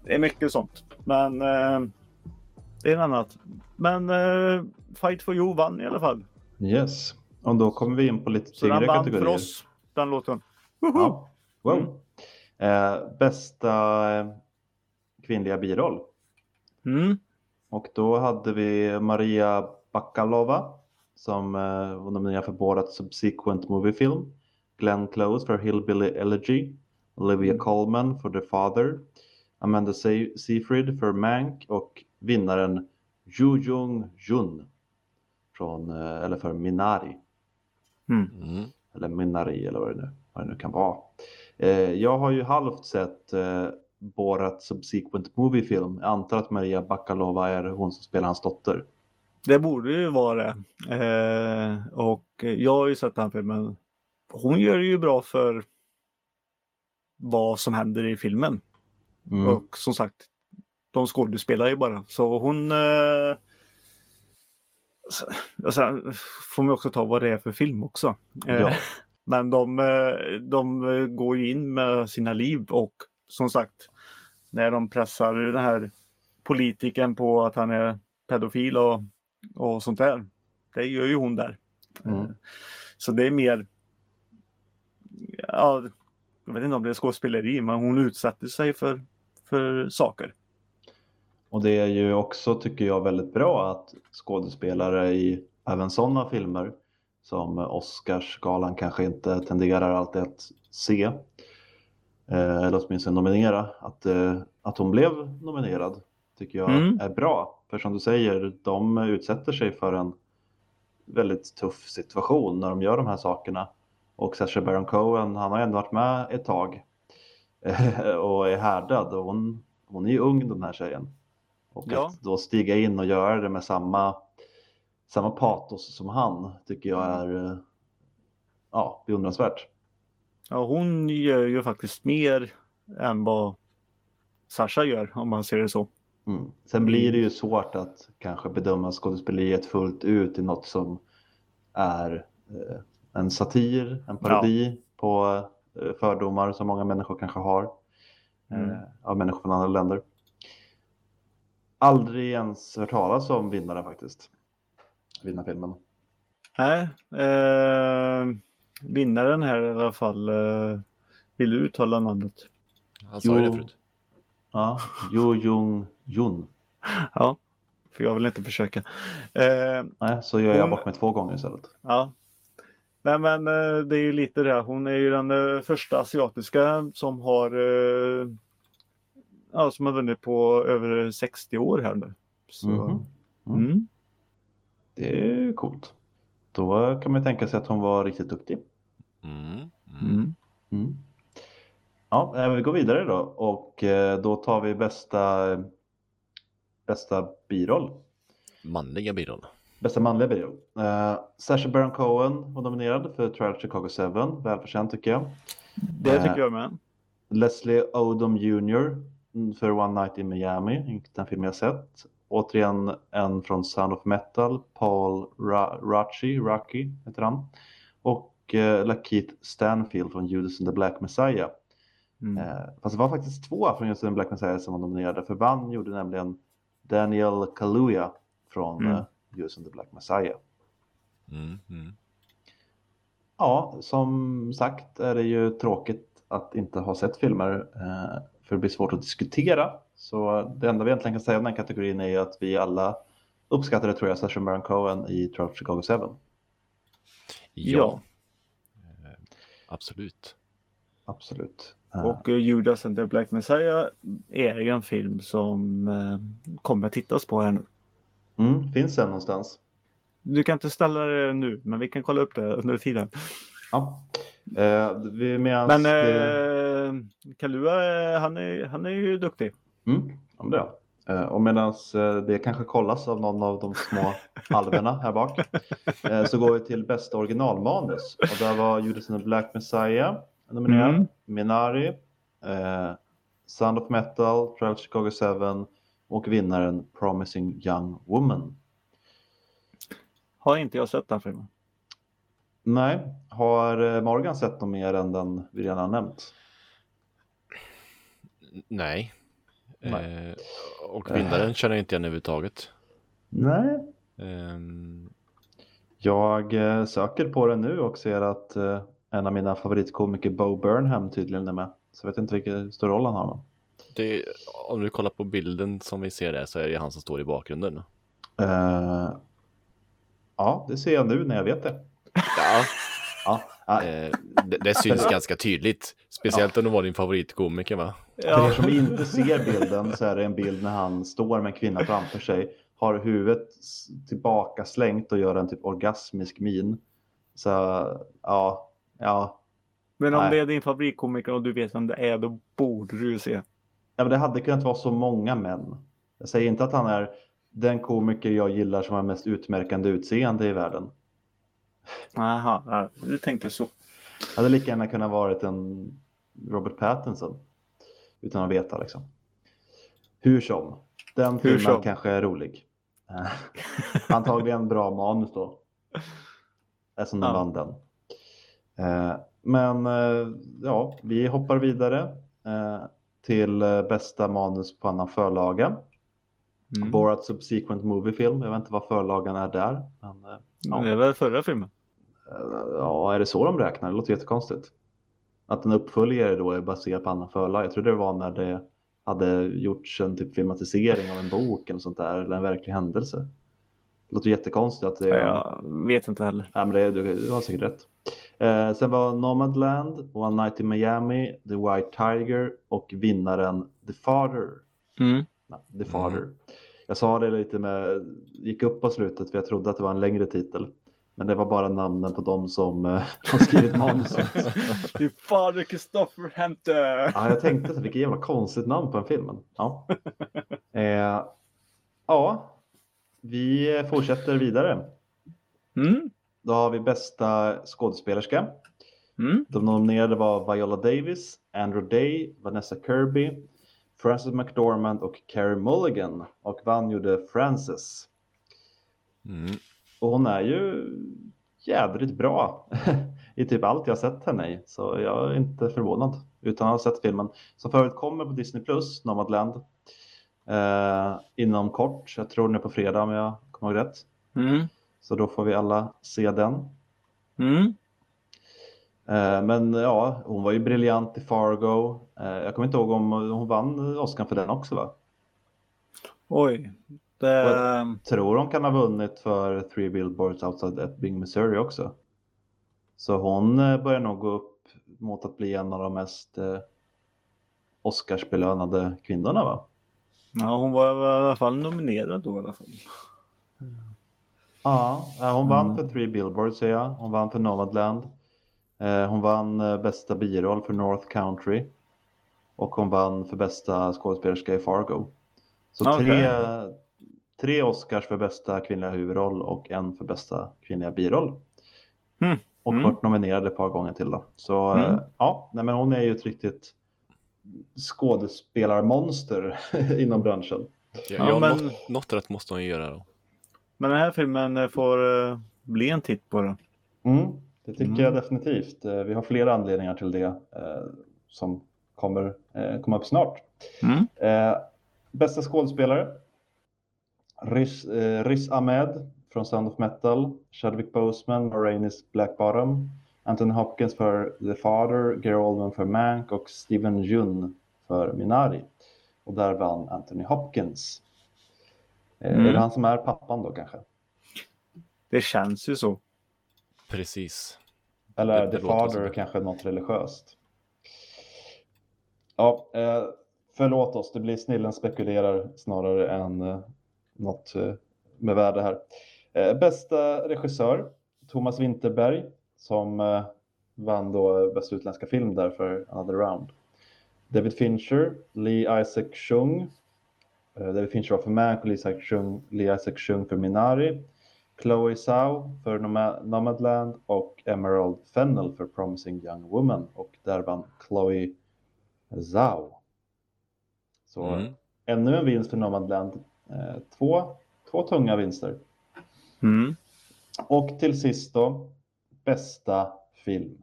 det är mycket sånt. Men eh, det är en annat. Men eh, Fight for You vann i alla fall. Yes, och då kommer vi in på lite Så den tyngre vann kategorier. för oss, den låten. Woho! Ja. Wow. Mm. Eh, bästa eh, kvinnliga biroll. Mm. Och då hade vi Maria Bakalova som eh, var nominerad för Borat Subsequent Movie Film. Glenn Close för Hillbilly Elegy. Olivia Colman för The Father. Amanda Se- Seyfried för Mank och vinnaren Ju Jung Jun från, eh, eller för Minari. Mm. Mm. Eller Minari eller vad det nu, vad det nu kan vara. Eh, jag har ju halvt sett eh, Borat Subsequent Movie Film. Jag antar att Maria Bakalova är hon som spelar hans dotter. Det borde ju vara det. Eh, och jag har ju sett den filmen. Hon gör det ju bra för vad som händer i filmen. Mm. Och som sagt, de skådespelar ju bara. Så hon... Eh, sen får man också ta vad det är för film också. Eh, Ja. Men de, eh, de går ju in med sina liv och som sagt, när de pressar den här politikern på att han är pedofil och, och sånt där. Det gör ju hon där. Mm. Eh, Så det är mer, ja, jag vet inte om det är skådespeleri, men hon utsätter sig för, för saker. Och det är ju också, tycker jag, väldigt bra att skådespelare i även sådana filmer som Oscarsgalan kanske inte tenderar alltid att se, eller åtminstone nominera, att, eh, att hon blev nominerad tycker jag Mm. är bra. För som du säger, de utsätter sig för en väldigt tuff situation när de gör de här sakerna. Och Sacha Baron Cohen, han har ändå varit med ett tag eh, och är härdad och hon, hon är ju ung den här tjejen. Och Ja. att då stiga in och göra det med samma, samma patos som han tycker jag är eh, ja, beundransvärt. Ja, hon gör ju faktiskt mer än vad Sasha gör, om man ser det så. Mm. Sen blir det ju svårt att kanske bedöma skådespeleriet fullt ut i något som är eh, en satir, en parodi på eh, fördomar som många människor kanske har Mm. eh, av människor från andra länder. Aldrig ens hört talas om vinnaren faktiskt. Vinnarfilmen. Nej, eh, vinnaren här i alla fall. Eh, vill du uttala namnet? Han sa ju Jo. det förut. Ja, Jo Jung Jun. Ja, för jag vill inte försöka. Eh, Nej, så gör jag Hon- bort mig två gånger istället. ja. Nej, men eh, det är ju lite det. Hon är ju den eh, första asiatiska som har eh, ja, som har vunnit på över 60 år här nu. Så, Mhm. Mm. mm. Det är ju coolt. Då kan man ju tänka sig att hon var riktigt duktig. Mm. Mm. Mm. Ja, eh, vi går vidare då och eh, då tar vi bästa, bästa biroll. Manliga biroll. Bästa manliga biroll. Uh, Sacha Baron Cohen var nominerad för Trial of Chicago 7, välförtjänt tycker jag. Det Eh, tycker jag med. Leslie Odom Jr för One Night in Miami, inte den film jag sett. Återigen en från Sound of Metal, Paul Ra- Rachi, Rocky heter han. Och eh, Lakeith Stanfield från Judas and the Black Messiah. Mm. Eh, fast det var faktiskt två från Judas and the Black Messiah som var nominerade. För Van gjorde nämligen Daniel Kaluuya från Mm. eh, Judas and the Black Messiah. Mm. Mm. Ja, som sagt är det ju tråkigt att inte ha sett filmer eh, för det blir svårt att diskutera. Så det enda vi egentligen kan säga om den här kategorin är att vi alla uppskattade tror jag Sacha Baron Cohen i Trial Chicago 7. Ja, absolut. Absolut. Eh, Och eh, Judas and the Black Messiah är ju en film som eh, kommer tittas på här nu. mm, finns den någonstans? Du kan inte ställa det nu, men vi kan kolla upp det under tiden. Ja. Eh, vi medans Men eh, Kalua, han är, han är ju duktig. Mm, om det. Eh, Och medan det kanske kollas av någon av de små alverna här bak eh, så går vi till bästa originalmanus. Och där var Judas and the Black Messiah nominerad, Mm. Minari, eh, Sound of Metal, Trial of Chicago 7 och vinnaren Promising Young Woman. Har inte jag sett den filmen. Nej, har eh, Morgan sett något mer än den vi redan har nämnt? Nej. Eh, och vinnaren känner jag inte igen överhuvudtaget. Nej. Ehm, Jag eh, söker på den nu och ser att eh, en av mina favoritkomiker Bo Burnham tydligen är med. Så jag vet inte vilken stor roll han har. det, om du kollar på bilden som vi ser där så är det han som står i bakgrunden. Eh, ja, det ser jag nu när jag vet det. Ja, Ja, ja, eh, det, det syns ganska tydligt. Speciellt om det var din favoritkomiker va? För er som inte ser bilden så är det en bild när han står med en kvinna framför sig, har huvudet tillbaka slängt och gör en typ orgasmisk min. Så ja, ja, Men om Nej. det är din favoritkomiker och du vet vem det är, då borde du se. Ja, men det hade kunnat vara så många män. Jag säger inte att han är den komiker jag gillar som har mest utmärkande utseende i världen. Jaha, ja, du tänkte så. Hade lika gärna kunnat varit en Robert Pattinson. Utan att veta liksom. Hur som. Den Hur filmen som. kanske är rolig. Antagligen bra manus då. Eftersom den Ja. vann den. Eh, Men eh, ja, vi hoppar vidare eh, till bästa manus på annan förlaga. Mm. Borat Subsequent Movie Film. Jag vet inte vad förlagan är där. Men, ja. Det är väl förra filmen? Ja, är det så de räknar? Det låter jättekonstigt. Att en uppföljare då är baserad på annan förlag. Jag trodde det var när det hade gjorts en typ filmatisering av en bok eller sånt där, eller en verklig händelse. Det låter jättekonstigt att det är... Jag vet inte heller. Ja, men det, du, du har säkert rätt. Eh, sen var Nomadland, One Night in Miami, The White Tiger och vinnaren The Father. Mm. Nej, The Father. Jag sa det lite med, gick upp på slutet för jag trodde att det var en längre titel. Men det var bara namnen på dem som eh, har skrivit manuset. Det är fader Christopher Hampton! Ja, jag tänkte så, vilket jävla konstigt namn på den filmen. Ja. Eh, ja, vi fortsätter vidare. Mm. Då har vi bästa skådespelerska. Mm. De nominerade var Viola Davis, Andrew Day, Vanessa Kirby, Frances McDormand och Carey Mulligan. Och vann gjorde Frances. Mm. Och hon är ju jädrigt bra i typ allt jag sett henne i. Så jag är inte förvånad utan att ha sett filmen. Som förut kommer på Disney Plus, Nomadland. Eh, inom kort, jag tror den är på fredag om jag kommer ihåg rätt. Mm. Så då får vi alla se den. Mm. Eh, men ja, hon var ju briljant i Fargo. Eh, jag kommer inte ihåg om hon vann Oscar för den också va? Oj. Det... Tror hon kan ha vunnit för Three Billboards Outside Ebbing, Missouri också. Så hon eh, börjar nog gå upp mot att bli en av de mest eh, Oscarsbelönade kvinnorna va? Ja, hon var i alla fall nominerad då i alla fall. Ja, eh, hon vann Mm. för Three Billboards säger jag. Hon vann för Nomadland. Eh, Hon vann eh, bästa biroll för North Country. Och hon vann för bästa skådespelerska i Fargo. Så Okej. tre, tre Oscars för bästa kvinnliga huvudroll och en för bästa kvinnliga biroll. Mm. Och Mm. varit nominerad ett par gånger till då. Så eh, Mm. ja, nej, men hon är ju ett riktigt skådespelarmonster inom branschen. Ja, Ja, men- något, något rätt måste hon göra då. Men den här filmen eh, får eh, bli en titt på den. Mm, det tycker Mm. jag definitivt. Eh, Vi har flera anledningar till det eh, som kommer eh, komma upp snart. Mm. Eh, bästa skådespelare? Riz, eh, Riz Ahmed från Sound of Metal, Chadwick Boseman, Marainis Black Bottom, Anthony Hopkins för The Father, Gary Oldman för Mank och Steven Yeun för Minari. Och där vann Anthony Hopkins. Eh, Mm. Är det han som är pappan då kanske? Det känns ju så. Precis. Eller Det- The Father kanske något religiöst? Ja, eh, förlåt oss, det blir snillen spekulerar snarare än eh, något eh, med värde här. Eh, bästa regissör, Thomas Winterberg, som eh, vann då bästa utländska film där för Another Round. David Fincher, Lee Isaac Chung. David Fincher var för Mank och Lee Isaac Chung, Lee Isaac Chung för Minari. Chloe Zhao för Noma- Nomadland och Emerald Fennel för Promising Young Woman och där vann Chloe Zhao. Så Mm. ännu en vinst för Nomadland. Eh, två, två tunga vinster. Mm. Och till sist då, bästa film.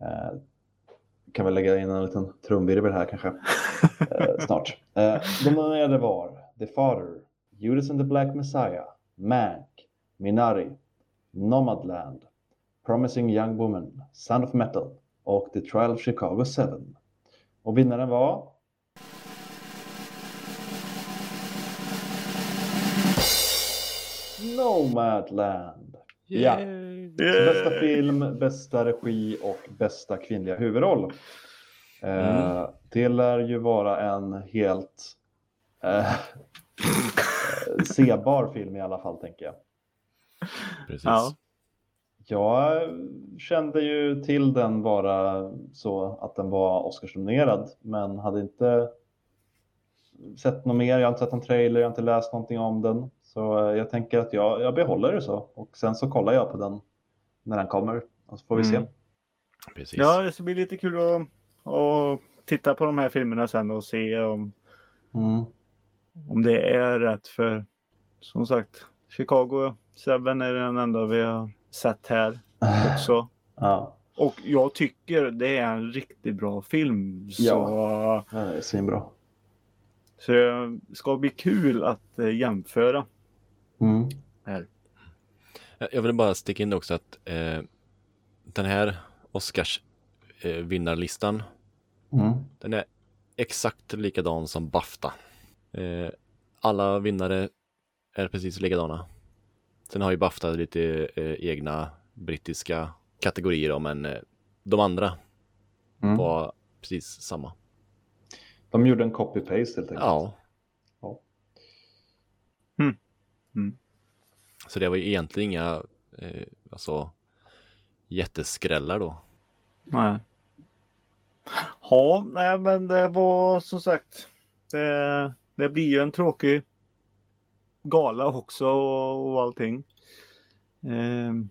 Eh, kan väl lägga in en liten trumvirvel här kanske eh, snart. Eh, de nominerade var The Father, Judas and the Black Messiah, Mank, Minari, Nomadland, Promising Young Woman, Sound of Metal och The Trial of Chicago 7. Och vinnaren var Nomadland. Ja. Så bästa film, bästa regi och bästa kvinnliga huvudroll. Eh, Det lär ju vara en helt eh, sebar film i alla fall tänker jag. Precis. Ja. Jag kände ju till den bara så att den var Oscarsnominerad men hade inte sett något mer, jag har inte sett någon trailer, jag har inte läst någonting om den. Så eh, jag tänker att jag, jag behåller det så och sen så kollar jag på den när den kommer och så får vi Mm. se. Precis. Ja, det ska bli lite kul att, att titta på de här filmerna sen och se om, Mm. om det är rätt. För som sagt, Chicago 7 är den enda vi har sett här också. Ja, Och jag tycker det är en riktigt bra film. Så, det är svinbra. så det ska bli kul att eh, jämföra. Mm. Här. Jag vill bara sticka in också att eh, den här Oscars eh, vinnarlistan, Mm. den är exakt likadan som Bafta. Eh, alla vinnare är precis likadana. Sen har ju Bafta lite eh, egna brittiska kategorier då, men eh, de andra Mm. var precis samma. De gjorde en copy-paste helt enkelt. Ja. Ja. Mm. Mm. Så det var ju egentligen inga eh, alltså, jätteskrällar då. Nej. Ja, nej, men det var som sagt. Det, det blir ju en tråkig gala också och, och allting. Ehm,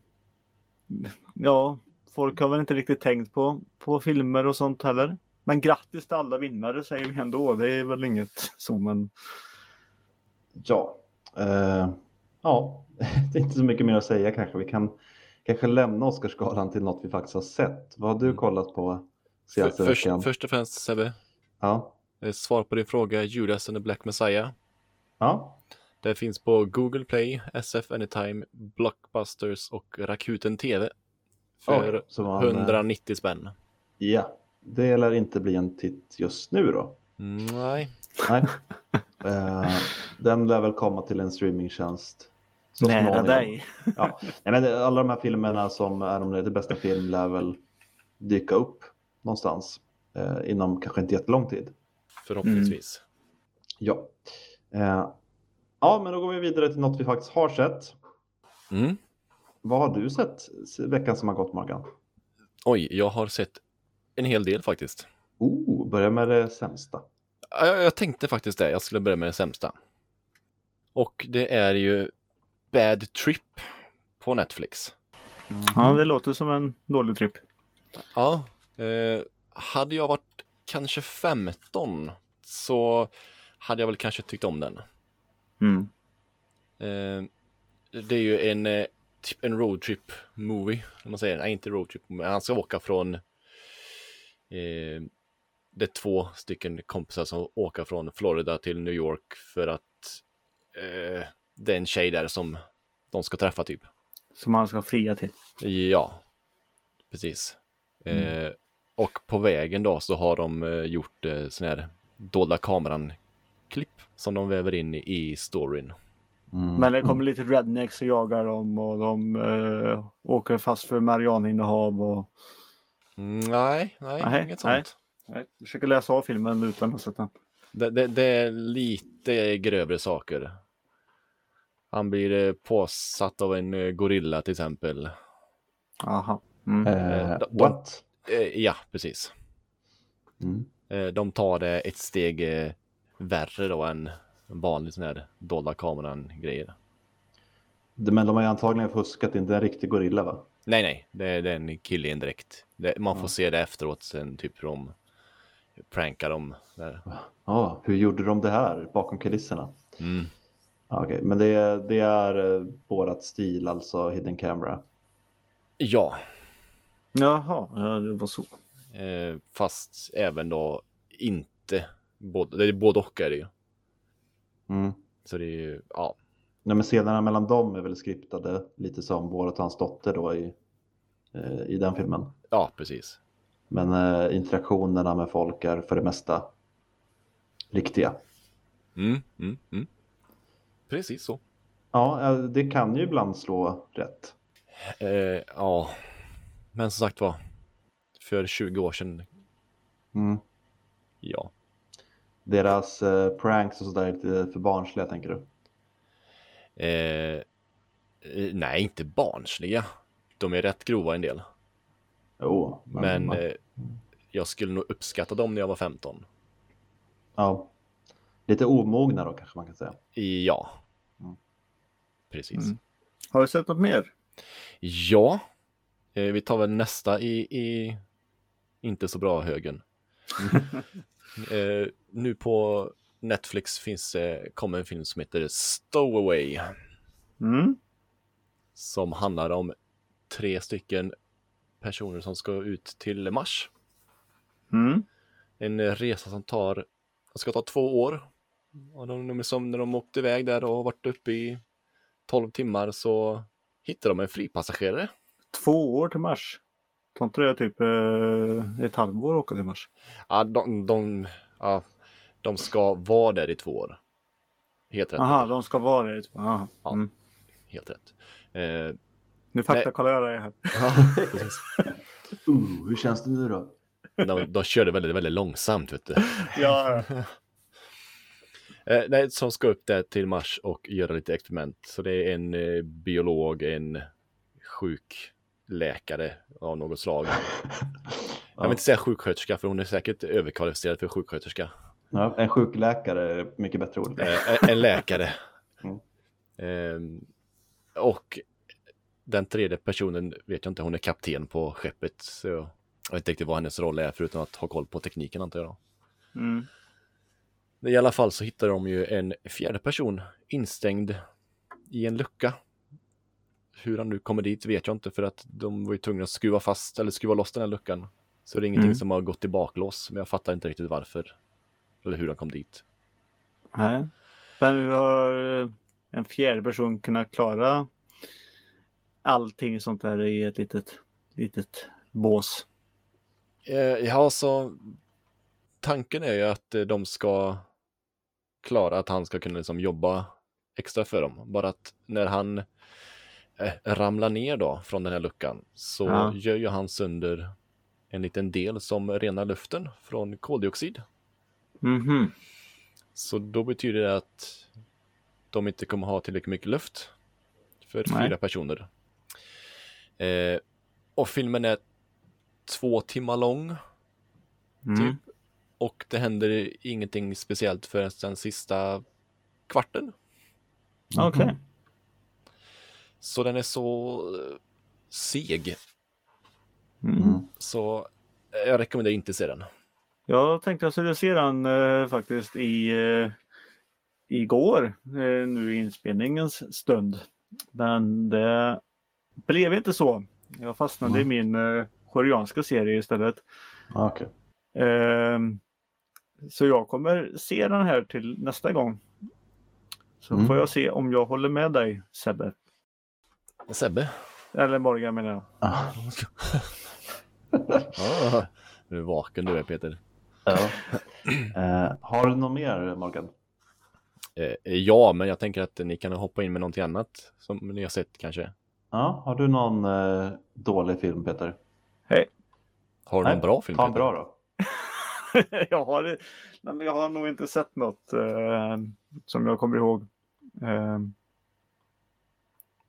ja, folk har väl inte riktigt tänkt på, på filmer och sånt heller. Men grattis till alla vinnare säger vi ändå. Det är väl inget så, men Ja. Eh, ja, det är inte så mycket mer att säga kanske. Vi kan kanske lämna Oscarsgalan till något vi faktiskt har sett. Vad har du kollat på senaste För, veckan? först och främst Sebbe, Ja. eh, svar på din fråga Judas and the Black Messiah. ja. Det finns på Google Play, SF Anytime, Blockbusters och Rakuten TV. För man, eh, 190 spänn. Ja, det lär inte bli en titt just nu då. Mm, nej, Nej. Eh, den lär väl komma till en streamingtjänst. så nära småningom. dig. Ja. Nej, men alla de här filmerna som är nominerade till bästa film lär väl dyka upp någonstans eh, inom kanske inte jättelång tid. förhoppningsvis. Ja. Eh, ja, men då går vi vidare till något vi faktiskt har sett. Mm. Vad har du sett veckan som har gått, Morgan? Oj, jag har sett en hel del faktiskt. Oh, börja med det sämsta. Ja, Jag, jag tänkte faktiskt det, jag skulle börja med det sämsta. Och det är ju Bad Trip på Netflix. Ja, det låter som en dålig tripp. Ja, eh, hade jag varit kanske 15 så hade jag väl kanske tyckt om den. Mm. Eh, det är ju en, eh, typ en roadtrip movie, om man säger. Nej, inte roadtrip, men han ska åka från eh, det är två stycken kompisar som åker från Florida till New York för att eh, det är en tjej där som de ska träffa typ. Som man ska fria till. Ja, precis. Eh, och på vägen då så har de eh, gjort eh, sån här dolda kameran-klipp som de väver in i, i storyn. Mm. Men det kommer lite rednecks och jagar dem och de eh, åker fast för marijuanainnehav och Mm, nej, nej, Nej, inget nej. Jag försöker läsa av filmen utan att sätta den. Det, det, det är lite grövre saker. Han blir eh, påsatt av en eh, gorilla till exempel. Aha. Mm. Eh, de- what? Eh, ja, precis. Mm. Eh, de tar det ett steg eh, värre då än en vanlig sån här dolda kameran-grejer. Det- Men de har ju antagligen fuskat, inte en riktig gorilla va? Nej, nej, det är, det är en kille i en dräkt. Det, man får Ja. se det efteråt sen, typ hur de prankar dem. Där. Ja, hur gjorde de det här bakom kulisserna? Mm. Ja, Okej, men det, är- det är eh, vårat stil, alltså hidden camera. Ja, Jaha, ja, det var så. eh, fast även då inte. Både, det är både och är det ju. Mm. Så det är ju, ja. Nej, men scenerna mellan dem är väl skriptade lite som vårat och hans dotter då i, eh, i den filmen. Ja, precis. Men eh, interaktionerna med folk är för det mesta riktiga. Mm, mm, mm. Precis så. Ja, eh, det kan ju ibland slå rätt. Eh, ja, men som sagt var. För 20 år sedan, Mm. ja. Deras eh, pranks och sådär är lite för barnsliga tänker du? Eh, eh, nej, inte barnsliga. De är rätt grova en del. Jo, Men man- eh, jag skulle nog uppskatta dem när jag var 15. ja. Lite omogna då kanske man kan säga. Ja. Mm. Precis. Mm. Har du sett något mer? Ja, eh, vi tar väl nästa i, i inte så bra högen. eh, nu på Netflix finns, eh, kommer en film som heter Stowaway Mm. som handlar om tre stycken personer som ska ut till Mars. Mm. En resa som tar, ska ta två år. Och de, de, som när de åkte iväg där och varit uppe i 12 timmar så hittade de en fripassagerare. Två år till Mars. Tar inte det typ eh, ett halvår att åka till Mars? Ja, de, de, ja, de ska vara där i två år. Helt rätt. Aha, de ska vara det. Aha. Ja. Mm. Helt rätt. Eh, Nu faktakollar jag dig här. Uh, hur känns det nu då? de, de körde väldigt, väldigt långsamt. Vet du. Ja, Eh, nej, som ska upp där till Mars och göra lite experiment. Så det är en eh, biolog, en sjukläkare av något slag. Jag vill inte säga sjuksköterska för hon är säkert överkvalificerad för sjuksköterska. Ja, en sjukläkare är mycket bättre ord. Eh, en läkare. Mm. Ehm, och den tredje personen vet jag inte, hon är kapten på skeppet. Så jag vet inte riktigt vad hennes roll är förutom att ha koll på tekniken antar jag. mm. I alla fall så hittar de ju en fjärde person instängd i en lucka. Hur han nu kommer dit vet jag inte för att de var ju tvungna att skruva fast eller skruva loss den här luckan. Så det är ingenting Mm. som har gått i baklås, men jag fattar inte riktigt varför. Eller hur han kom dit. Nej. Men hur har eh, en fjärde person kunnat klara allting sånt där i ett litet, litet bås? Eh, ja, så tanken är ju att eh, de ska klara att han ska kunna liksom jobba extra för dem. Bara att när han eh, ramlar ner då från den här luckan så Ja. gör ju han sönder en liten del som renar luften från koldioxid. Mhm. Så då betyder det att de inte kommer ha tillräckligt mycket luft för Nej. fyra personer. Eh, och filmen är två timmar lång Mm. typ. Och det händer ingenting speciellt förrän den sista kvarten. Okej. Så den är så eh, seg. Mm. Mm. Så eh, jag rekommenderar inte se den. Jag tänkte jag skulle se den eh, faktiskt i eh, igår, eh, nu i inspelningens stund. Men det blev inte så. Jag fastnade i min eh, koreanska serie istället. Ja, Okej. Ehm, så jag kommer se den här till nästa gång. Så Mm. får jag se om jag håller med dig Sebbe. Sebbe? Eller Morgan menar jag. Ah, du är vaken du är Peter. ja. Eh, har du något mer Morgan? Eh, ja, men jag tänker att ni kan hoppa in med någonting annat som ni har sett kanske. Ja, har du någon eh, dålig film Peter? Har du Nej, någon bra film? Ta en Peter? bra då. jag, har, nej, men jag har nog inte sett något eh, som jag kommer ihåg. Eh,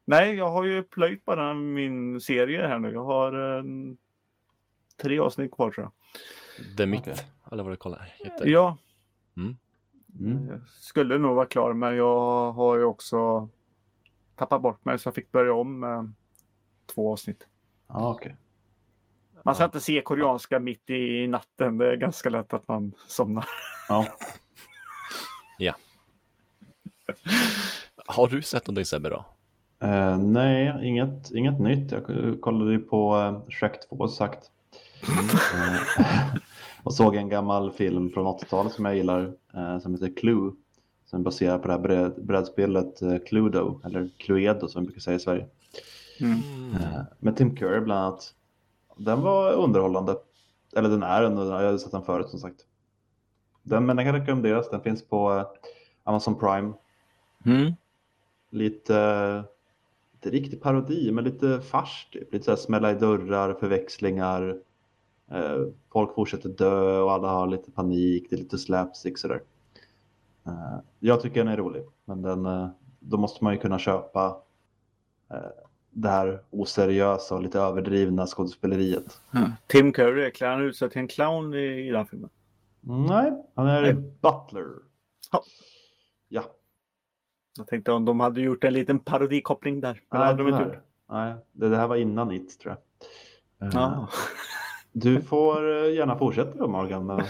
nej, jag har ju plöjt bara min serie här nu. Jag har eh, tre avsnitt kvar tror jag. The Mitt, Okej. eller vad det kallar heter. Ja, Mm. jag skulle nog vara klar men jag har ju också tappat bort mig så jag fick börja om med två avsnitt. Ja, okej. Man ska Ja. inte se koreanska mitt i natten. Det är ganska lätt att man somnar. Ja. Har du sett någonting Sebbe då? Eh, nej, inget, inget nytt. Jag kollade ju på eh, Shrek 2 sagt. Eh, och såg en gammal film från 80-talet som jag gillar eh, som heter Clue. Som är baserad på det här bräd, brädspelet eh, Cluedo, eller Cluedo som vi brukar säga i Sverige. Mm. Eh, med Tim Curry bland annat. Den var underhållande. Eller den är underhållande, jag har sett den förut som sagt. Den, men den kan rekommenderas, den finns på eh, Amazon Prime. Mm. Lite, inte riktigt parodi, men lite fars typ. Lite så här smälla i dörrar, förväxlingar. Folk fortsätter dö och alla har lite panik. Det är lite slapstick sådär. Jag tycker den är rolig, men den, eh, då måste man ju kunna köpa eh, det här oseriösa och lite överdrivna skådespeleriet. Tim Curry, klär han ut sig till en clown i, i den filmen? Nej, han är Nej. butler. Ja. Jag tänkte om de hade gjort en liten parodikoppling där. Nej, hade de inte gjort. Nej, det, det här var innan It tror jag. Eh, Ja. Du får eh, gärna fortsätta då Morgan.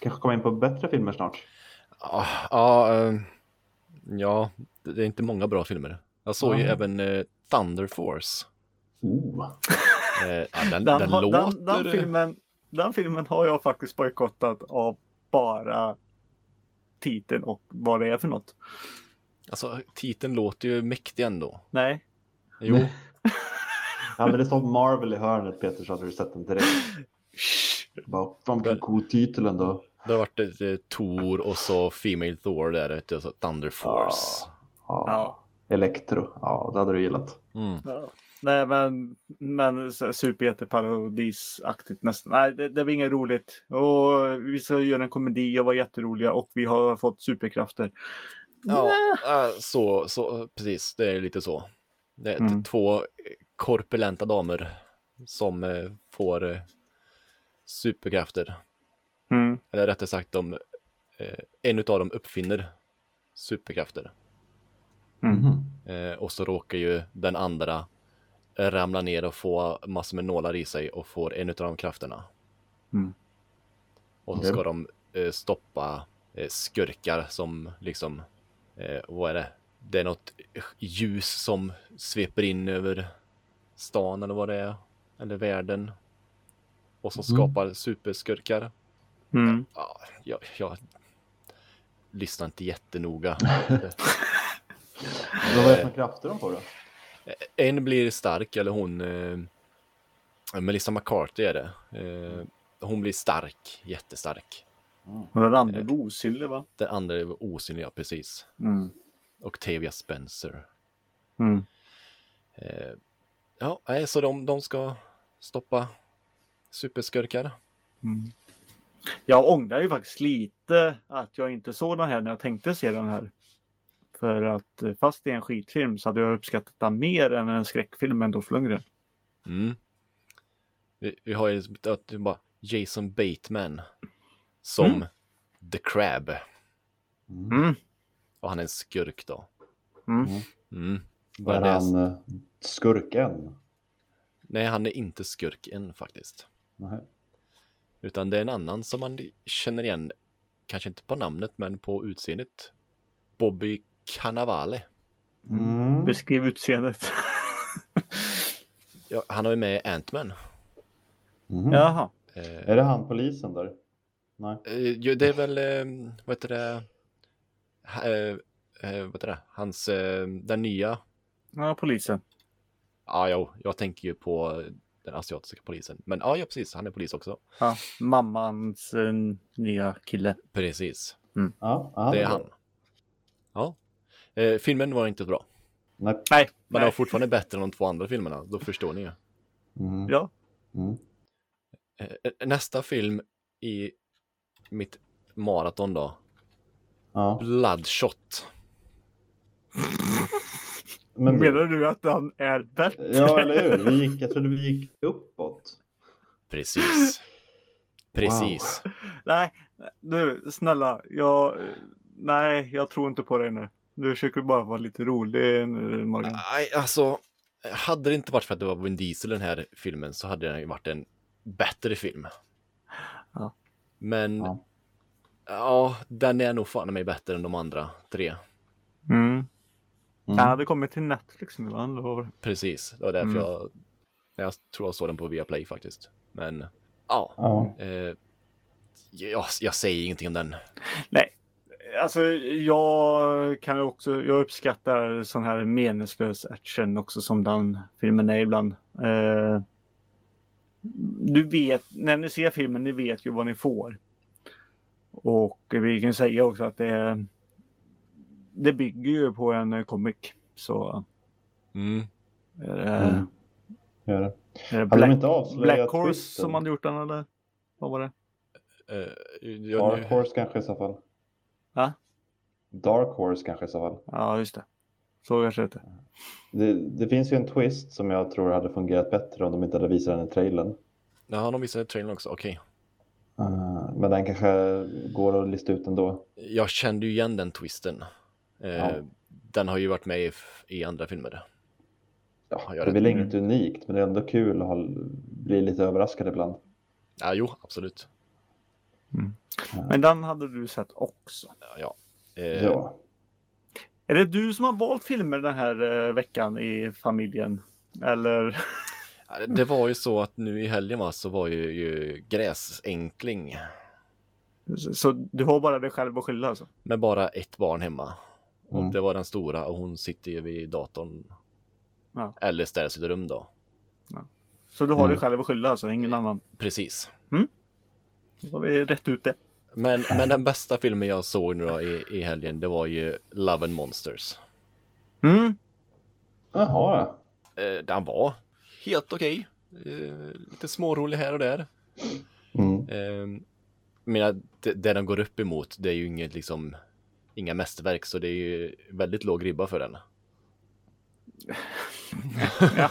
Kanske komma in på bättre filmer snart. Ja, ja, eh, ja, det är inte många bra filmer. Jag såg ju Nej. även eh, Thunder Force. Oh. Eh, ja, den, Den, den, låter... den, den, filmen, den filmen har jag faktiskt bojkottat av bara titeln och vad det är för något. Alltså, titeln låter ju mäktig ändå. Nej. Jo, Hade det stått Marvel i hörnet Peter så hade du sett den direkt. Bara, fan vilken cool titel ändå. Det har varit ett, eh, Thor och så Female Thor där, vet du, och så Thunder Force. Ja. Ja. Elektro, ja det hade du gillat. Mm. Ja. Nej men, men superhjälteparodisaktigt nästan. Nej det, det var inget roligt. Och vi ska göra en komedi och vara jätteroliga och vi har fått superkrafter. Ja, äh, så, så, precis, det är lite så. Det är Mm. två korpulenta damer som eh, får eh, superkrafter. Mm. Eller rättare sagt, de, eh, en av dem uppfinner superkrafter. Mm. Eh, och så råkar ju den andra ramla ner och få massor med nålar i sig och får en av de krafterna. Mm. Och så ska de eh, stoppa eh, skurkar som liksom, eh, vad är det? Det är något ljus som sveper in över stan eller vad det är. Eller världen. Och som Mm. skapar superskurkar. Mm. Ja, jag, jag lyssnar inte jättenoga. Vad var det för krafter de får då? En blir stark, eller hon, eh, Melissa McCarthy är det. Eh, hon blir stark, jättestark. Och den andra är osynlig va? Den andra är osynlig, ja precis. Mm. Octavia Spencer. Mm. Eh, ja, nej, så de, de ska stoppa superskurkar. Mm. Jag ångrar ju faktiskt lite att jag inte såg den här när jag tänkte se den här. För att eh, fast det är en skitfilm så hade jag uppskattat den mer än en skräckfilm med Dolph Lundgren. Mm. Vi, vi har ju att det är bara Jason Bateman som Mm. The Crab. Mm. Mm. Och han är en skurk då. Mm. Mm. Var Bara det- han eh, skurken? Nej, han är inte skurk än faktiskt. Nej. Utan det är en annan som man känner igen, kanske inte på namnet men på utseendet. Bobby Cannavale. Mm. Beskriv utseendet. Ja, han har ju med Ant-Man. Mhm. Jaha. Eh, Är det han polisen där? Nej. eh, ju, det är väl, eh, vad heter det, eh, eh, vad heter det, hans, eh, den nya, Ja, polisen. ja, jo, jag tänker ju på den asiatiska polisen. Men ja, ja, precis, han är polis också. Ja, mammans eh, nya kille. Precis, Ja, ja, det är han. Ja. Eh, filmen var inte bra, Nej. Nej. men den var fortfarande bättre än de två andra filmerna, då förstår ni ju. Mm. Ja. Mm. Eh, Nästa film i mitt maraton då. Ja. Bloodshot. Men, Menar du att han är bättre? ja, eller hur? Vi gick, jag trodde vi gick uppåt. Precis. Precis. Nej, du snälla. Jag, nej, jag tror inte på dig nu. Du försöker bara vara lite rolig Morgan. Nej, alltså. Hade det inte varit för att det var Vin Diesel i den här filmen så hade den ju varit en bättre film. Ja. Men Ja. ja. den är nog fan mig bättre än de andra tre. Mm. Mm. Den hade kommit till Netflix nu, va? Precis, det var därför Mm. jag, jag tror jag såg den på Viaplay faktiskt. Men ja, Ja. eh, jag, jag säger ingenting om den. Nej, alltså jag kan ju också, jag uppskattar sån här meningslös action också som den filmen är ibland. Eh, du vet, när ni ser filmen, ni vet ju vad ni får. Och vi kan säga också att det, det bygger ju på en eh, comic. Så Mm. är det, Mm. Gör det. är det Hade de Black, inte avslöjat Black Horse som hade gjort den eller? Vad var det? Eh, jag, Dark Horse kanske i så fall. Va? Dark Horse kanske i så fall. Ja, just det. Så kanske det. Det, det finns ju en twist som jag tror hade fungerat bättre om de inte hade visat den i trailern. Ja, de visade trailern också, okej. Uh, men den kanske går att lista ut ändå. Jag kände ju igen den twisten. Eh, Ja. Den har ju varit med i, i andra filmer. Ja, det är väl inget unikt, men det är ändå kul att ha, bli lite överraskad ibland. Ja, jo, absolut. Men den hade du sett också. Ja, ja. Eh, Ja. Är det du som har valt filmer den här eh, veckan i familjen? Eller? Det var ju så att nu i helgen va, så var ju, ju gräsänkling Så, så du har bara dig själv att skylla alltså? med bara ett barn hemma. Och Mm. det var den stora och hon sitter ju vid datorn. Ja. Eller ställer sitt rum då. Så du har Mm. dig själv att skylla alltså, ingen annan? Precis. Då har vi rätt ut det. Men, men den bästa filmen jag såg nu då i, i helgen, det var ju Love and Monsters. Mm. Jaha, Eh, den var helt okej. Eh, lite smårolig här och där. mm. Eh, menar, det, det den går upp emot, det är ju inget liksom, inga mästerverk, så det är ju väldigt låg ribba för den. Ja,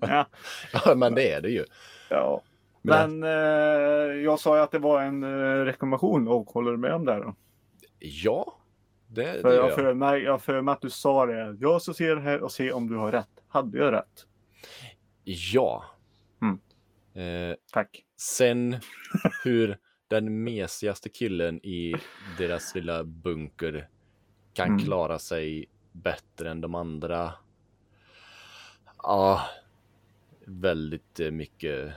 ja, Ja, men det är det ju. ja. Men- Men eh, jag sa ju att det var en eh, rekommendation och håller du med om det då? Ja, det, det För jag jag. för mig, jag för mig att du sa det. Jag ska se det här och se om du har rätt. Hade jag rätt? Ja. Mm. Eh, Tack. sen hur den mesigaste killen i deras lilla bunker kan Mm. klara sig bättre än de andra. Ja, väldigt eh, mycket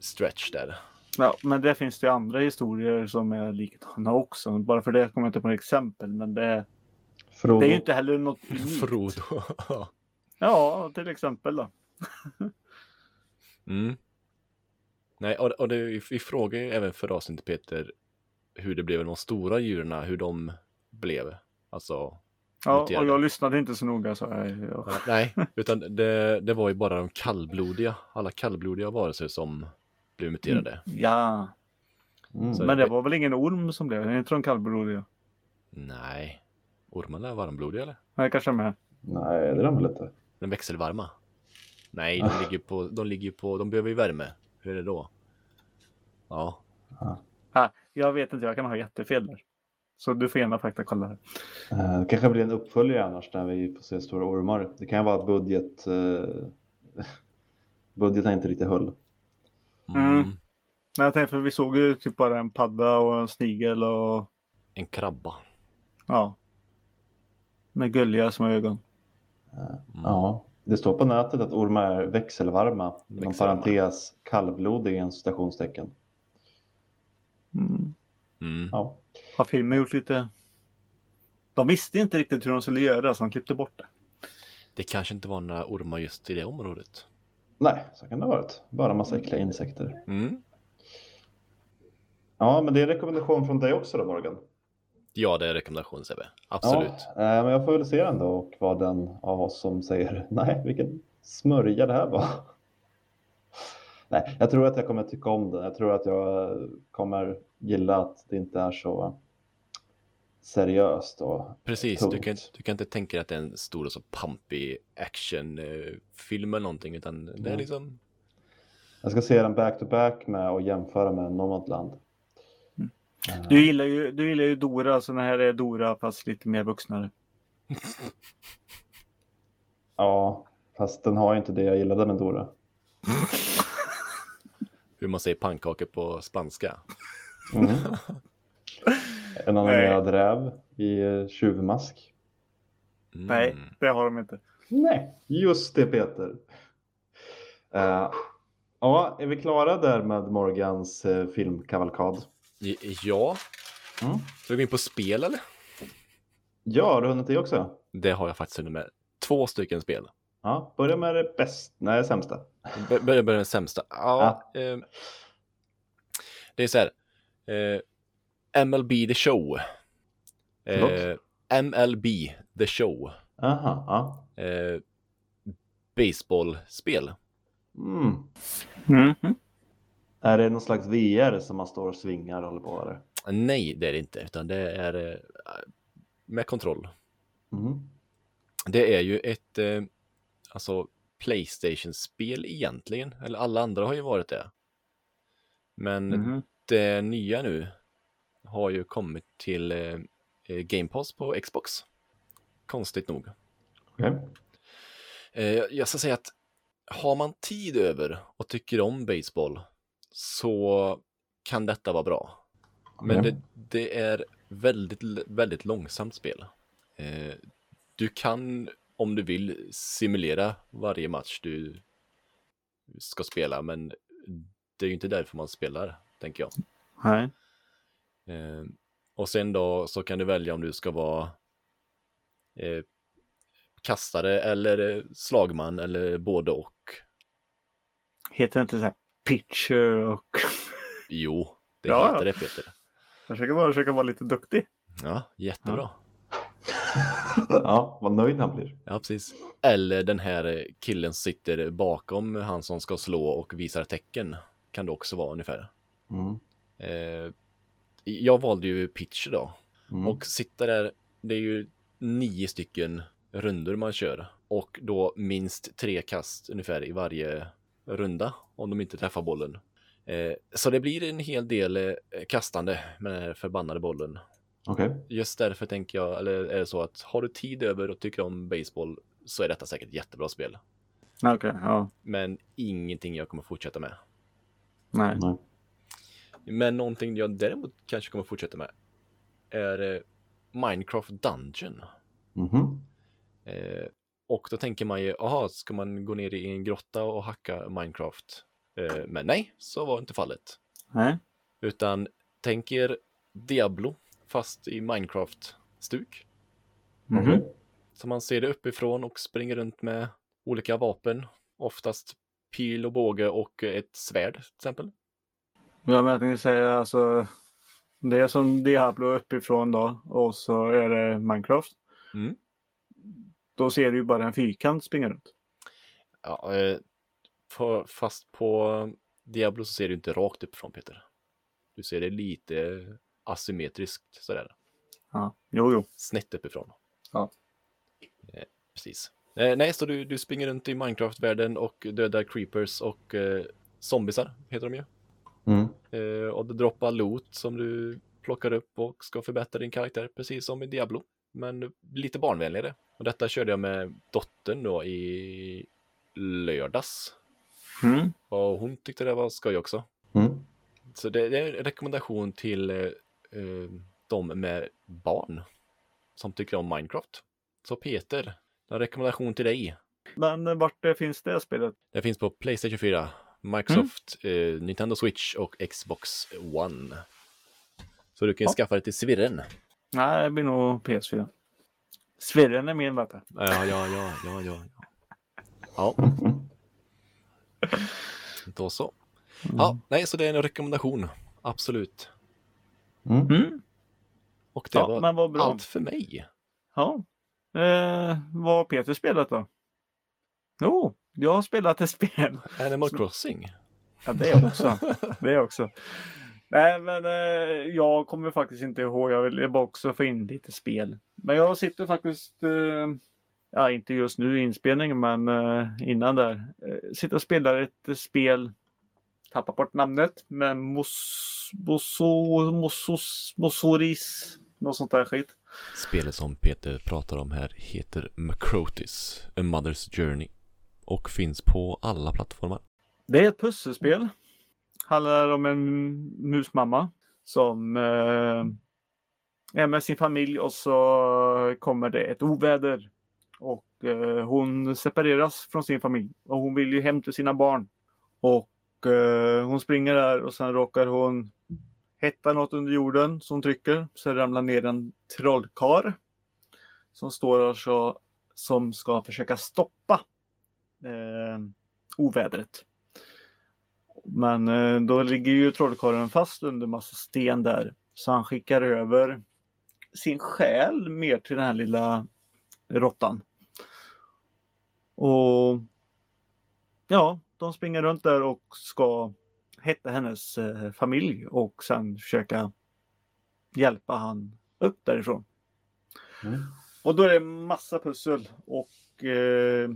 stretch där. Ja, men det finns det ju andra historier som är likadana också. Bara för det kommer jag inte på något exempel. Men det, Frodo. det är ju inte heller något unikt. Frodo. Ja, till exempel då. mm. Nej, och, och det, vi frågar ju även för avsnittet Peter hur det blev med de stora djuren, hur de blev. Alltså, Ja, och jag lyssnade inte så noga så jag, jag, Ja, Nej, utan det, det var ju bara de kallblodiga, alla kallblodiga varelser som blev muterade. Ja, Mm. Men det var väl ingen orm som blev det? Inte de kallblodiga? Nej, ormarna är varmblodiga eller? Nej, kanske med. Nej, det är de väl inte. De växelvarma? Nej, de ligger på, de ligger på, de behöver ju värme. Hur är det då? Ja, Ah, jag vet inte, jag kan ha jättefel där. Så du får gärna faktakolla det. Eh, Det kanske blir en uppföljare annars när vi får se stora ormar. Det kan vara att budget... Eh, budgeten inte riktigt höll. mm. Mm. Men jag tänkte, för vi såg ju typ bara en padda och en snigel och en krabba. ja. Med gulliga små ögon. Mm. Ja, det står på nätet att ormar är växelvarma. Inom Växelvarma. parentes kallblodiga i citationstecken. Mm. Mm. Ja. Har filmen gjort lite... De visste inte riktigt hur de skulle göra så de klippte bort det. Det kanske inte var några ormar just i det området. Nej, så kan det ha varit. Bara massa äckliga insekter. Mm. Ja, men det är en rekommendation från dig också då Morgan. Ja, det är rekommendation Sebbe. Absolut. Ja, eh, men jag får väl se den då och vara den av oss som säger nej, vilken smörja det här var. Nej, jag tror att jag kommer tycka om den. Jag tror att jag kommer gilla att det inte är så seriöst och Precis, du kan, du kan inte tänka dig att det är en stor och så pampig actionfilm eller någonting, utan det är liksom jag ska se den back to back med och jämföra med Nomadland. Mm. Eh, Du gillar ju, du gillar ju Dora, så den här är Dora fast lite mer vuxnare. Ja, fast den har ju inte det jag gillade med Dora. hur man säger pannkakor på spanska. Mm. En animerad Nej. räv i eh, tjuvmask. Mm. Nej, det har de inte. Nej, just det Peter. Eh, ja, är vi klara där med Morgans uh, filmkavalkad? Ja, Mm. ska vi gå in på spel eller? Ja, har du hunnit det också? Det har jag faktiskt hunnit med. Två stycken spel. Ja, börja med det bäst, nej sämsta. Bör- Börjar med den sämsta. Ja, eh, det är så här. Eh, MLB The Show. Eh? MLB The Show. Aha, ja. Eh, baseballspel. Mm. Mm. Är det någon slags VR som man står och svingar och håller på eller? Nej, det är det inte, utan det är eh, med kontroll. Mm. Det är ju ett eh, alltså Playstation-spel egentligen, eller alla andra har ju varit det. Men Mhm. det nya nu har ju kommit till eh, Game Pass på Xbox. Konstigt nog. Eh, jag ska säga att har man tid över och tycker om baseball så kan detta vara bra. Men Okej. det, det är väldigt, väldigt långsamt spel. Eh, du kan, om du vill, simulera varje match du ska spela, men det är ju inte därför man spelar, tänker jag. Nej. Eh, och sen då så kan du välja om du ska vara eh, kastare eller slagman eller både och. Heter det inte så här pitcher och... Jo, det Ja, heter det Peter. Jag försöker bara försöka vara lite duktig. Ja, jättebra. Ja, vad nöjd han blir. Ja, precis. Eller den här killen som sitter bakom han som ska slå och visar tecken. Kan det också vara ungefär. Mm. Eh, jag valde ju pitch då. Mm. Och sitta där, det är ju nio stycken rundor man kör. Och då minst tre kast ungefär i varje runda om de inte träffar bollen. Eh, så det blir en hel del eh, kastande med den här förbannade bollen. Okej. Just därför tänker jag, eller är det så att har du tid över och tycker om baseball så är detta säkert ett jättebra spel. Okej, ja. Men ingenting jag kommer fortsätta med. Nej. Nej. Men någonting jag däremot kanske kommer fortsätta med är eh, Minecraft Dungeon. Mhm. Eh, och då tänker man ju, aha, ska man gå ner i en grotta och hacka Minecraft? Eh, men nej, så var inte fallet. Nej. Utan tänk er Diablo, fast i Minecraft-stuk. Mhm. Okej. Så man ser det uppifrån och springer runt med olika vapen. Oftast pil och båge och ett svärd till exempel. Ja, men jag tänkte säga alltså. Det är som Diablo uppifrån då och så är det Minecraft. Mm. Då ser du ju bara en fyrkant springa runt. Ja, eh, för, fast på Diablo så ser du inte rakt uppifrån Peter. Du ser det lite asymmetriskt sådär. Ja, jo, jo. Snett uppifrån. Ja. Eh, precis. Eh, nej, så du, du springer runt i Minecraft-världen och dödar creepers och eh, zombisar heter de ju. Mm. Eh, och du droppar loot som du plockar upp och ska förbättra din karaktär precis som i Diablo. Men lite barnvänligare. Och detta körde jag med dottern då i lördags. Mm. Och hon tyckte det var skoj också. Mm. Så det, det är en rekommendation till eh, eh, de med barn som tycker om Minecraft. Så Peter, en rekommendation till dig. Men eh, vart det finns det spelet? Det finns på Playstation 4, Microsoft, eh, Nintendo Switch och Xbox One. Så du kan ju Ja. skaffa det till svirren. Nej, det blir nog PS4. Svirren är min du. Ja, ja, ja, ja, ja. Ja, då så. Ja, nej, så det är en rekommendation. Absolut. Mm. Mm. Och det Ja, var bra. allt för mig. Ja. Eh, vad har Peter spelat då? Jo, jag har spelat ett spel. Animal Crossing. Ja, det också. Det också. Nej, men eh, jag kommer faktiskt inte ihåg. Jag vill bara också få in lite spel. Men jag sitter faktiskt, eh, ja inte just nu i inspelningen, men eh, innan där. Eh, sitter och spelar ett spel, tappar bort namnet, men Mos, Moso, Mosos, Mosoris, något sånt där skit. Spelet som Peter pratar om här heter Macrotis, A Mother's Journey och finns på alla plattformar. Det är ett pusselspel. Handlar om en musmamma som eh, är med sin familj och så kommer det ett oväder. Och eh, hon separeras från sin familj och hon vill ju hem till sina barn. Och eh, hon springer där och sen råkar hon hetta något under jorden som trycker. Så ramlar ner en trollkar som står och så, som ska försöka stoppa eh, ovädret. Men eh, då ligger ju trollkarlen fast under massa sten där. Så han skickar över sin själ mer till den här lilla råttan. Och ja, de springer runt där och ska hitta hennes eh, familj och sen försöka hjälpa han upp därifrån. Mm. Och då är det massa pussel och eh,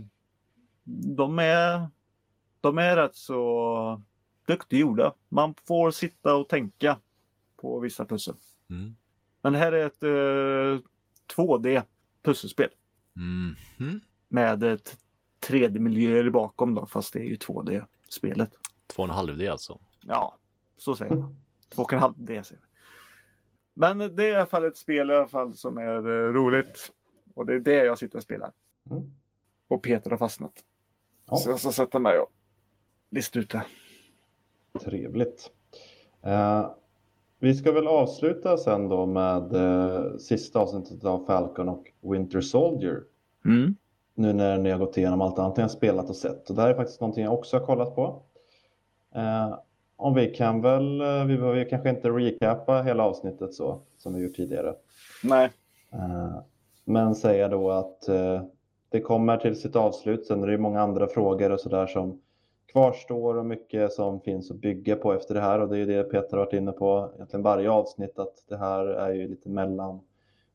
de är de är rätt så duktigt gjorda. Man får sitta och tänka på vissa pussel. Mm. Men det här är ett eh, 2D pusselspel Mhm. med ett 3D-miljöer bakom då, fast det är ju 2D-spelet. Två och en halv D alltså. Ja, så säger man. Två och en halv D säger vi. Men det är i alla fall ett spel i alla fall som är eh, roligt. Och det är det jag sitter och spelar. Mm. Och Peter har fastnat. Ja. Så jag ska sätta mig och lista ut det. Trevligt. Eh, vi ska väl avsluta sen då med eh, sista avsnittet av Falcon och Winter Soldier. Mm. Nu när ni har gått igenom allt annat ni har spelat och sett. Och det här är faktiskt någonting jag också har kollat på. Eh, om vi kan väl, eh, vi behöver kanske inte recappa hela avsnittet så som vi gjort tidigare. Nej. Eh, Men säga då att eh, det kommer till sitt avslut. Sen är det många andra frågor och sådär som kvarstår och mycket som finns att bygga på efter det här. Och det är ju det Peter har varit inne på egentligen varje avsnitt att det här är ju lite mellan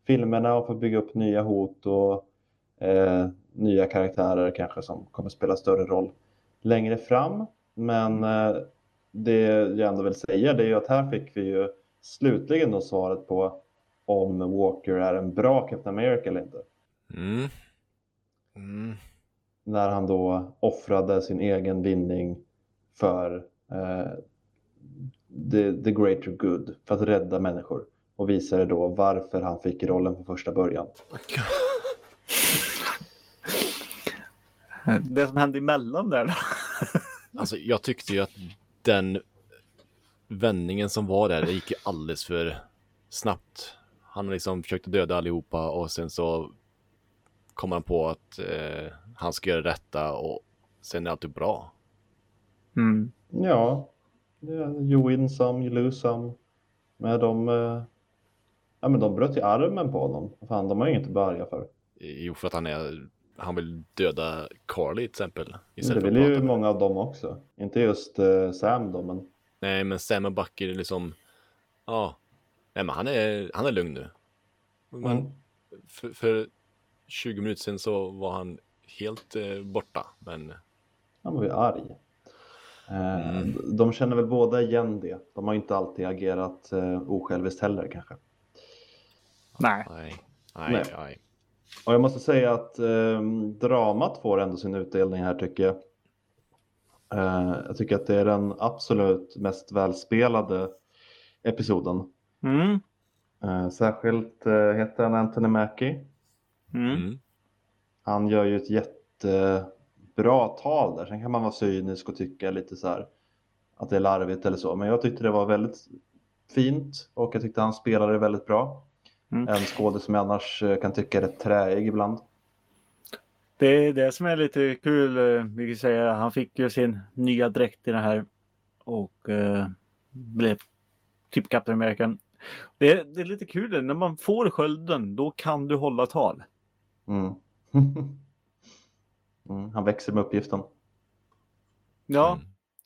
filmerna och får bygga upp nya hot och eh, nya karaktärer kanske som kommer spela större roll längre fram. Men eh, det jag ändå vill säga det är ju att här fick vi ju slutligen då svaret på om Walker är en bra Captain America eller inte. Mm. Mm. När han då offrade sin egen vinning för eh, the, the greater good, för att rädda människor. Och visade då varför han fick rollen från första början. Det som hände emellan där då. Alltså jag tyckte ju att den vändningen som var där, det gick ju alldeles för snabbt. Han liksom försökte döda allihopa och sen så kom han på att eh, han ska göra rätta och sen är allt bra. Mm. Ja, you win some, you lose some. Men de, eh, ja, men de bröt ju armen på honom. Fan, de har ju inget att börja för. Jo, för att han är, han vill döda Carly till exempel. Det vill ju många av dem också. Inte just eh, Sam då, men Nej, men Sam och Bucky är liksom, ja, nej men han är, han är lugn nu. Men Mm. för, för 20 minuter sedan så var han helt eh, borta, men han var ju arg. Eh, Mm. De känner väl båda igen det. De har inte alltid agerat eh, osjälviskt heller kanske. Nej. nej, nej, Nej. Och jag måste säga att eh, dramat får ändå sin utdelning här tycker jag. Eh, jag tycker att det är den absolut mest välspelade episoden. Mm. Eh, särskilt eh, heter han Anthony Mackie. Mm. Han gör ju ett jättebra tal där. Sen kan man vara cynisk och tycka lite så här att det är larvigt eller så. Men jag tyckte det var väldigt fint och jag tyckte han spelade väldigt bra. Mm. En skådespelare som jag annars eh, kan tycka är rätt träig ibland. Det är det som är lite kul. eh, Vi kan säga han fick ju sin nya dräkt i den här och eh, blev typ Captain American. Det är, det är lite kul det, när man får skölden då kan du hålla tal. Mm. mm, han växer med uppgiften. Ja,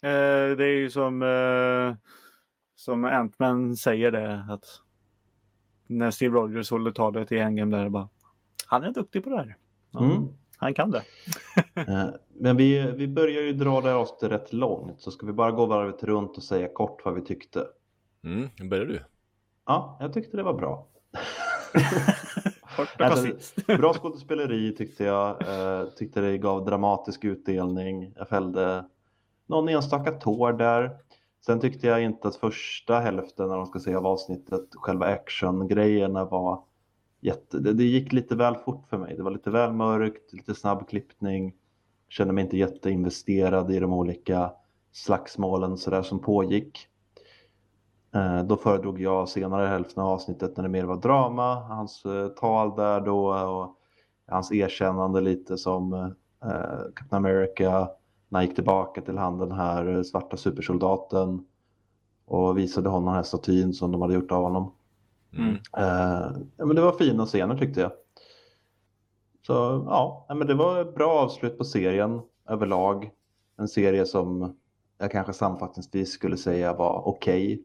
Mm. eh, det är ju som, eh, som Ant-Man säger det att när Steve Rogers håller talet i Endgame där bara han är duktig på det här. Ja, Mm. Han kan det. Eh, Men vi, vi börjar ju dra det här avsnittet rätt långt så ska vi bara gå varvet runt och säga kort vad vi tyckte. Mm. Börjar du? Ja, jag tyckte det var bra. Kort och Alltså. Bra skådespeleri tyckte jag. Eh, tyckte det gav dramatisk utdelning. Jag fällde någon enstaka tår där. Sen tyckte jag inte att första hälften när de ska säga av avsnittet, själva actiongrejerna var jätte... Det, det gick lite väl fort för mig. Det var lite väl mörkt, lite snabb klippning. Kände mig inte jätteinvesterad i de olika slagsmålen så där som pågick. Eh, Då föredrog jag senare hälften av avsnittet när det mer var drama, hans eh, tal där då och hans erkännande lite som eh, Captain America när han gick tillbaka till han den här svarta supersoldaten och visade honom den här statyn som de hade gjort av honom. Mm. Men det var fina scener tyckte jag. Så ja, men det var ett bra avslut på serien överlag. En serie som jag kanske sammanfattningsvis skulle säga var okej. Eh,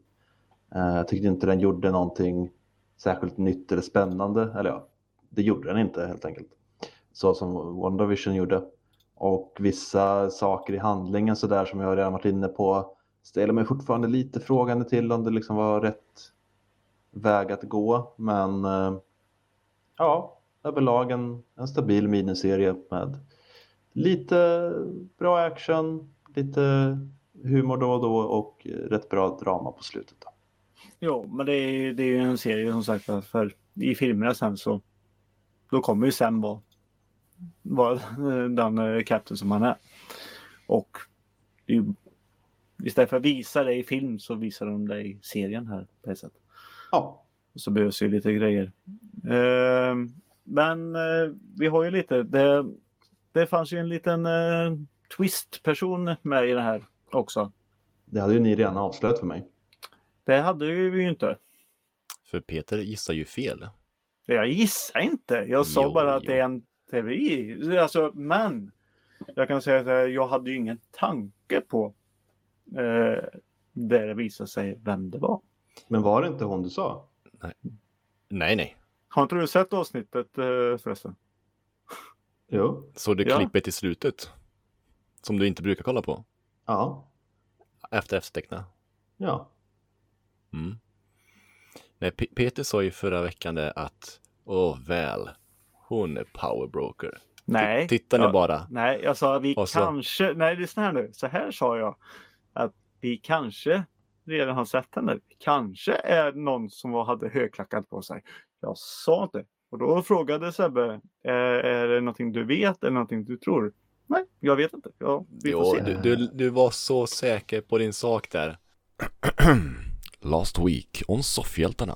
Eh, jag tyckte inte den gjorde någonting särskilt nytt eller spännande. Eller ja, det gjorde den inte helt enkelt. Så som WandaVision gjorde. Och vissa saker i handlingen så där som jag redan varit inne på ställer mig fortfarande lite frågande till om det liksom var rätt väg att gå. Men eh, ja, överlag en, en stabil miniserie med lite bra action, lite humor då och då och rätt bra drama på slutet. Då. Jo, men det är, det är ju en serie som sagt för, i filmerna sen så då kommer ju sen vara, vara den eh, Captain som han är. Och det är ju, istället för att visa det i film så visar de det i serien här på ett sätt. Ja, Och så behövs ju lite grejer. Eh, men eh, vi har ju lite, det, det fanns ju en liten eh, twist-person med i det här också. det hade ju ni redan avslöjat för mig. Det hade vi ju inte. För Peter gissar ju fel. Jag gissar inte. Jag sa Jo, bara att jo. det är en teori. Alltså, men jag kan säga att jag hade ju ingen tanke på eh, där det visade sig vem det var. Men var det inte hon du sa? Nej, nej. Har inte du sett avsnittet eh, förresten? Jo. Så det Ja. klippet i slutet. Som du inte brukar kolla på. Ja. Efter efterteckna. Ja. Mm. Nej, P- Peter sa ju förra veckan det att Åh väl, hon är powerbroker. Nej. Titta nu Ja. bara. Nej, jag sa att vi så- kanske... Nej, lyssna här nu. Så här sa jag. Att vi kanske redan har sett henne. Kanske är någon som hade högklackat på sig. Jag sa inte. Och då frågade Sebbe, är, det någonting du vet eller någonting du tror? Nej, jag vet inte. Ja, vi får Jo, se. du, du, du var så säker på din sak där. Last week on Soffhjältarna.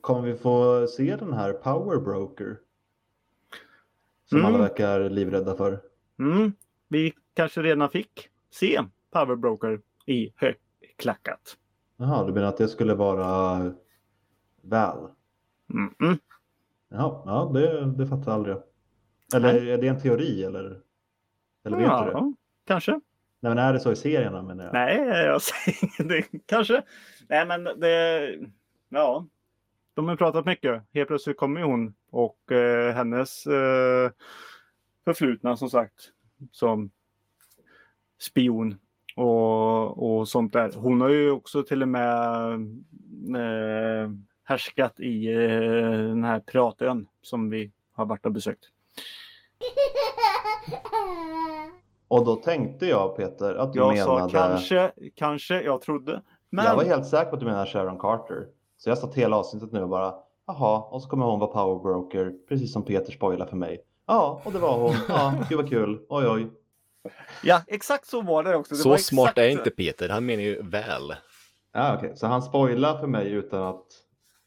Kommer vi få se den här Power Broker? Som Mm. alla verkar livrädda för. Mm, vi kanske redan fick se Powerbroker i högklackat. Jaha, du menar att det skulle vara väl? Mm -mm. Jaha, ja, det, det fattar jag aldrig. Eller är det en teori eller? Eller vet du det? Ja, kanske. Nej, men är det så i serierna menar jag? Nej, jag säger ingenting. Kanske. Nej, men det... Ja. De har pratat mycket. Helt plötsligt kommer hon och eh, hennes eh, förflutna som sagt som spion och, och sånt där. Hon har ju också till och med eh, härskat i eh, den här piratön som vi har varit och besökt. Och då tänkte jag Peter att du Jag menade... sa kanske, kanske, jag trodde. Men Jag var helt säker på att du menade Sharon Carter. Så jag satt hela avsnittet nu och bara, jaha, och så kommer hon vara power broker, precis som Peter spoilade för mig. Ja, och det var hon. Ja, gud vad kul. Oj, oj. Ja, exakt så var det också. Det Så var smart exakt är inte Peter, han menar ju väl. Ja, okej. Så han spoilade för mig utan att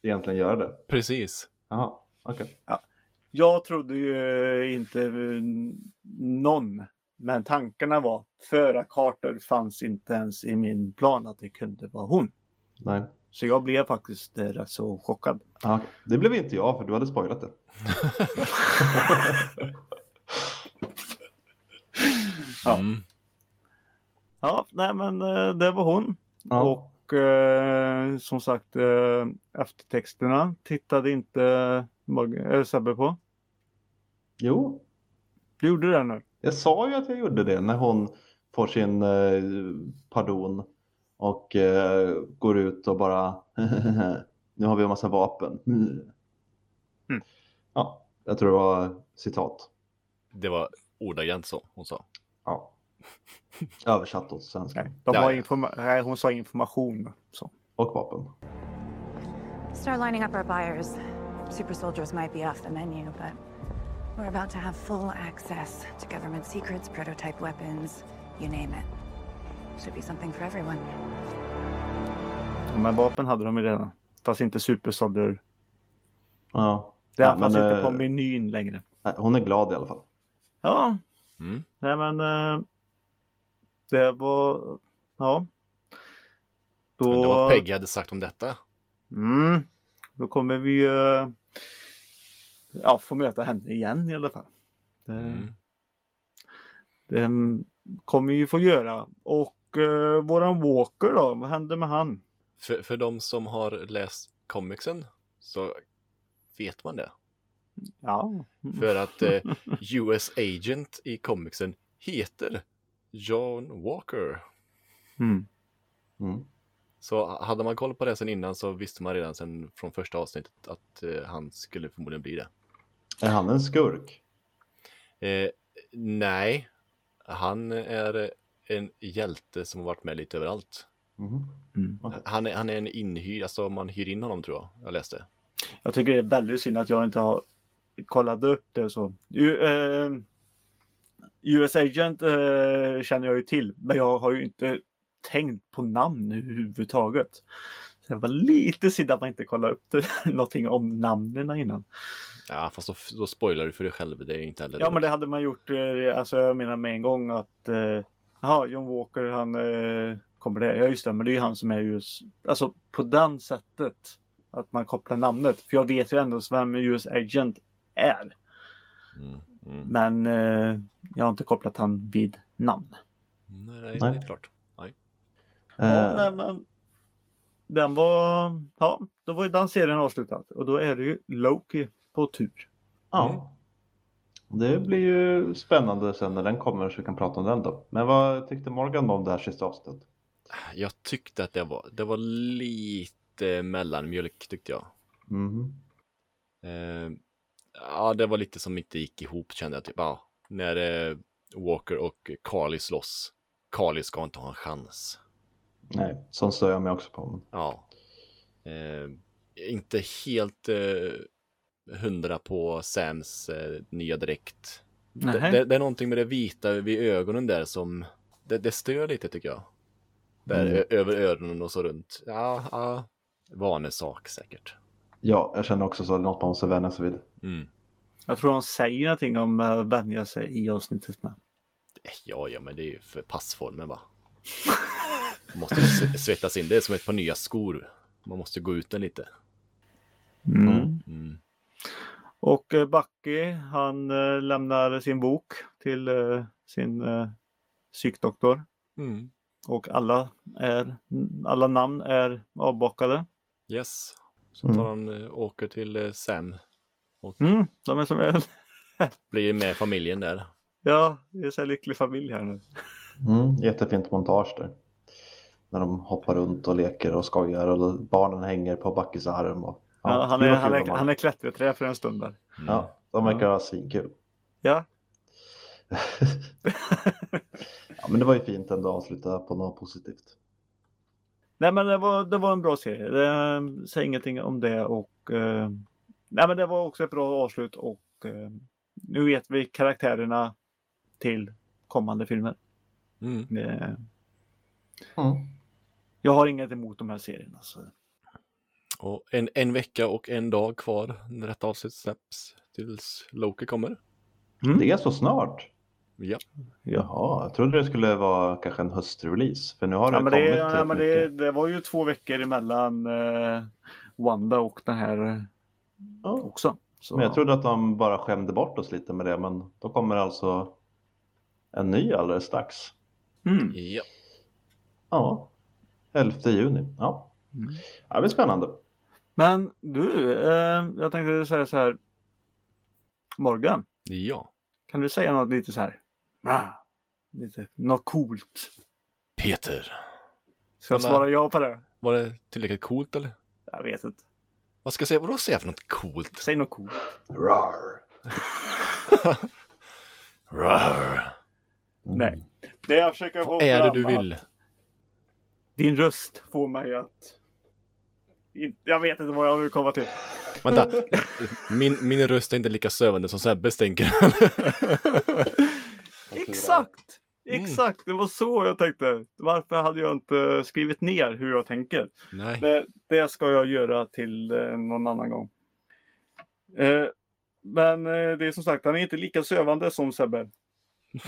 egentligen göra det. Precis. Jaha, okej. Jag trodde ju inte eh, någon, men tankarna var Föra Carter fanns inte ens i min plan att det kunde vara hon. Nej. Så jag blev faktiskt eh, rätt så chockad. Ja. Det blev inte jag för du hade spoilat det. Ja. Mm. Ja, nej men eh, det var hon. Ja. Och eh, som sagt eh, eftertexterna tittade inte Morgan, äh, Sebbe på. Jo, Du gjorde det nu? Jag sa ju att jag gjorde det när hon får sin eh, pardon och eh, går ut och bara nu har vi en massa vapen. Mm. Ja, jag tror det var citat. Det var ordagrant så hon sa. Ja. Översatt åt svenska. Nej, de har informa- nej, hon sa information. Så. Och vapen. Start lining up our buyers. Super soldiers might be off the menu, but we're about to have full access to government secrets, prototype weapons, you name it. Should be something for everyone. Men vapen hade de ju redan. Fast inte supersoldier. Ja. Det Ja, fanns inte på eh, menyn längre. nej, Hon är glad i alla fall. Ja, Mm. nej men. Eh, det var. Ja. Då, Undrar vad Peggy hade sagt om detta. Mm, då kommer vi ju. Ja, få möta henne igen i alla fall. Det, Mm. det kommer vi ju få göra. Och eh, våran Walker då, vad hände med han? För, för de som har läst comicsen så vet man det. Ja, För att eh, US Agent i comicsen heter John Walker. Mm. Mm. Så hade man koll på det sen innan så visste man redan sen från första avsnittet att eh, han skulle förmodligen bli det. Är han en skurk? Eh, nej, han är en hjälte som har varit med lite överallt. Mhm. Mm. Han är, han är en inhyrd, alltså man hyr in honom tror jag, jag läste. Jag tycker det är väldigt synd att jag inte har kollat upp det så. Ju, eh, US Agent eh, känner jag ju till, men jag har ju inte tänkt på namn överhuvudtaget. Så det var lite synd att man inte kollade upp det, någonting om namnen innan. Ja, fast då, då spoilar du för dig själv, det är inte heller Ja, men det hade man gjort. Eh, alltså, jag menar med en gång att eh, ja, John Walker, han eh, kommer det. Ja, just det, men det är ju han som är just alltså på den sättet att man kopplar namnet. För jag vet ju ändå vem US Agent är, Mm, mm. men eh, jag har inte kopplat han vid namn. Nej, nej, Nej. det är klart. Ja, Eh, nej, men den var, ja, då var ju den serien avslutad och då är det ju Loki på tur. ja. Det blir ju spännande sen när den kommer så vi kan prata om den då. Men vad tyckte Morgan om det här sista avsnittet? Jag tyckte att det var, det var lite mellanmjölk tyckte jag. Mhm. Eh, ja, det var lite som inte gick ihop kände jag. Typ, ja, när eh, Walker och Carly slåss. Carly ska inte ha en chans. Nej, sånt stör jag mig också på. Ja. Eh, inte helt eh, hundra på Sams eh, nya dräkt. Det, det, det är någonting med det vita vid ögonen där som det, det stör lite tycker jag. Där Mm. över öronen och så runt. Ja, ja. Vanesak säkert. Ja, jag känner också så något man måste vänja sig vid. Mm. Jag tror de säger någonting om att vänja sig i avsnittet med. Eh, Ja, ja, men det är ju för passformen va. Man måste svettas in. Det är som ett par nya skor. Man måste gå ut den lite. Mm. Mm. Och eh, Bucky, han eh, lämnar sin bok till eh, sin psykdoktor. Mm. Och alla, är, alla namn är avbockade. Yes. Så Mm. tar han eh, åker till Sam. Mm, de är som en, Blir med familjen där. ja, det är så här lycklig familj här nu. Mm, jättefint montage där. När de hoppar runt och leker och skojar och barnen hänger på Backes arm. Och, Ja, han, är, han, är, han är klätterträ för en stund där. Mm. Ja, de verkar ha svinkul. Ja, ja, men det var ju fint ändå att avsluta på något positivt. nej men det var, det var en bra serie. Det, säg ingenting om det och eh, nej men det var också ett bra avslut och eh, nu vet vi karaktärerna till kommande filmer. Mm. Det, Mm. jag har inget emot de här serierna. Så. Och en, en vecka och en dag kvar när detta avsnitt släpps tills Loki kommer. Det är så snart. Ja, Jaha, jag trodde det skulle vara kanske en höstrelease. För nu har det Ja, men kommit det, ja, men det, det var ju två veckor emellan eh, Wanda och den här Ja. också. Så, Men jag trodde att de bara skämde bort oss lite med det. Men då kommer alltså en ny alldeles strax. mm. ja. Ja, 11 juni. Ja, Mm. ja det blir spännande. Men du, eh, jag tänkte säga så här. Morgan, ja. kan du säga något lite så här? Ah, lite, något coolt. Peter. Ska jag svara ja på det? Var det tillräckligt coolt eller? Jag vet inte. Vad ska jag säga? Vadå säga för något coolt? Säg något coolt. Rar. Rar. Nej. Det jag försöker få Vad är det du vill? Din röst får mig att... Jag vet inte vad jag vill komma till. Vänta. Min, min röst är inte lika sövande som Sebbes tänker. Exakt! Mm. Exakt, det var så jag tänkte. Varför hade jag inte skrivit ner hur jag tänker? Nej. Det, det ska jag göra till eh, någon annan gång. Eh, men eh, det är som sagt, han är inte lika sövande som Sebbe.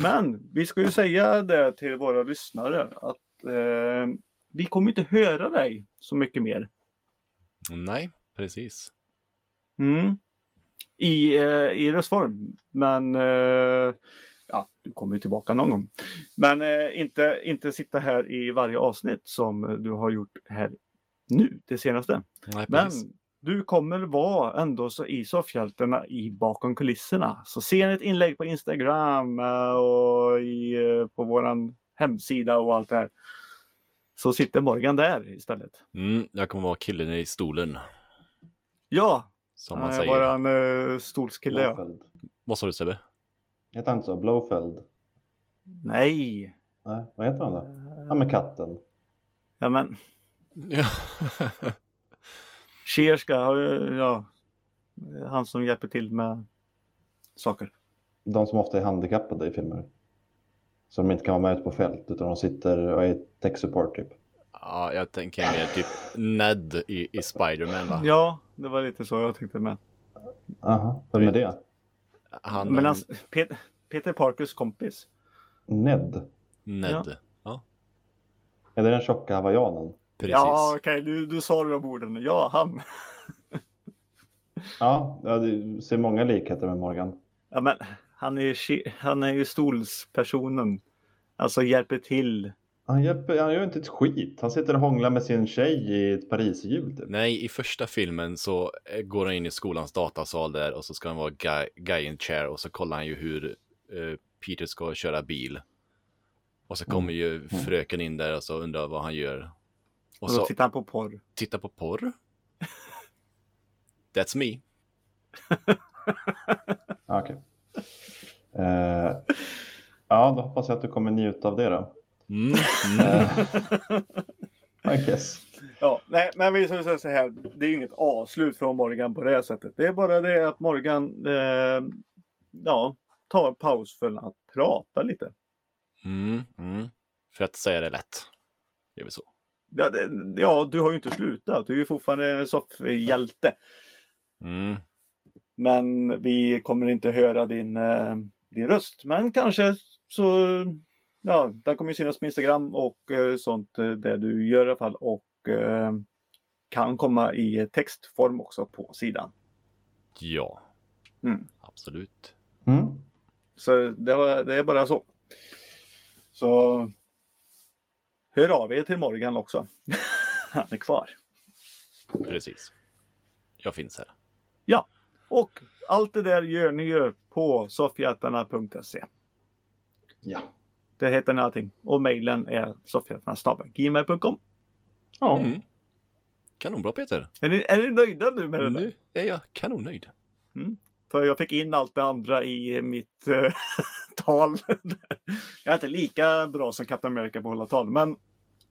Men vi ska ju säga det till våra lyssnare att eh, vi kommer inte höra dig så mycket mer. Nej, precis. Mm. I, eh, I röstform. Men eh, ja, du kommer ju tillbaka någon gång. Men eh, inte, inte sitta här i varje avsnitt som du har gjort här nu, det senaste. Nej, Men du kommer vara ändå så i soffhjältarna i bakom kulisserna. Så ser ni ett inlägg på Instagram eh, och i, eh, på våran hemsida och allt det här. Så sitter Morgan där istället. Mm, jag kommer vara killen i stolen, Ja, som man säger. våran uh, stolskille. Ja. Vad sa du Sebbe? Heter han inte så? Blowfeld? Nej. Nej, vad heter han då? Han med katten. Ja men, Ja. Ja. Han som hjälper till med saker. De som ofta är handikappade i filmer. Så de inte kan vara med ute på fält utan de sitter och är tech support typ. ja, jag tänker mer typ Ned i, i Spider-Man va? Ja, det var lite så jag tänkte med. Aha, vem är det? Han, Men alltså, Peter, Peter Parkers kompis. Ned? Ned. Ja, Är det den tjocka hawaiianen? precis. Ja, okej, du, du sa de orden. Ja, han. Ja, ja, du ser många likheter med Morgan. Ja, men han är, ju han är ju stolspersonen. Alltså hjälper till. Han, hjälper, han gör inte ett skit. Han sitter och hånglar med sin tjej i ett Parisjul typ. Nej, i första filmen så eh, går han in i skolans datasal där och så ska han vara guy, guy in chair och så kollar han ju hur eh, Peter ska köra bil. Och så kommer ju fröken in där och så undrar vad han gör. Och Och så tittar han på porr. titta på porr. That's me. Ja, Okej. Eh, ja, då hoppas jag att du kommer njuta av det då. Mm, mm. Eh, I guess. Ja, nej, men vi ska säga så här. Det är ju inget avslut från Morgan på det här sättet. Det är bara det att Morgan eh, ja, tar en paus för att prata lite. Mm, mm. För att säga det lätt. Det är väl så. Ja, det, ja, du har ju inte slutat. Du är ju fortfarande en soffhjälte. Mm. Men vi kommer inte höra din, eh, din röst. Men kanske så, ja, den kommer ju synas på Instagram och eh, sånt eh, där du gör i alla fall. Och eh, kan komma i textform också på sidan. Ja, Mm. absolut. Mm. Så det, var, det är bara så. Så hör av er till Morgan också. Han är kvar. Precis. Jag finns här. Ja, och allt det där gör ni ju på soffhjältarna.se. Ja. Det heter ni allting. Och mejlen är soffhjältarna.gmail.com. Ja. Mm. Kanonbra Peter. Är ni, är ni nöjda nu med det där? Nu är jag kanonnöjd. För jag fick in allt det andra i mitt eh, tal. jag är inte lika bra som Captain America på att hålla tal, men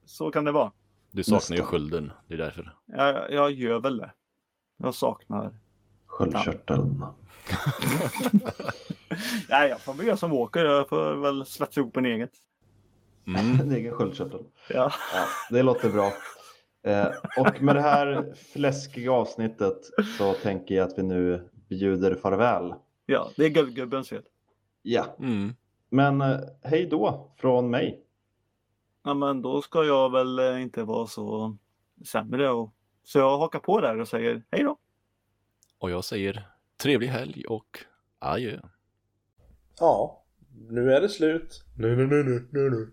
så kan det vara. Du saknar ju Nästan. skölden. Det är därför. Jag, jag gör väl det. Jag saknar Sköldkörteln. Nej, jag får väl göra som åker. Jag får väl svetsa ihop en eget. Mm. En egen sköldkörtel. Ja. Ja, det låter bra. Eh, och med det här fläskiga avsnittet så tänker jag att vi nu bjuder farväl. ja, det är guldgubbens fel. Ja, Mm. men eh, hej då från mig. Ja, men då ska jag väl eh, inte vara så sämre. Och... Så jag hakar på där och säger hej då. Och jag säger trevlig helg och adjö. Ja, nu är det slut. Nu, nu, nu, nu, nu, nu.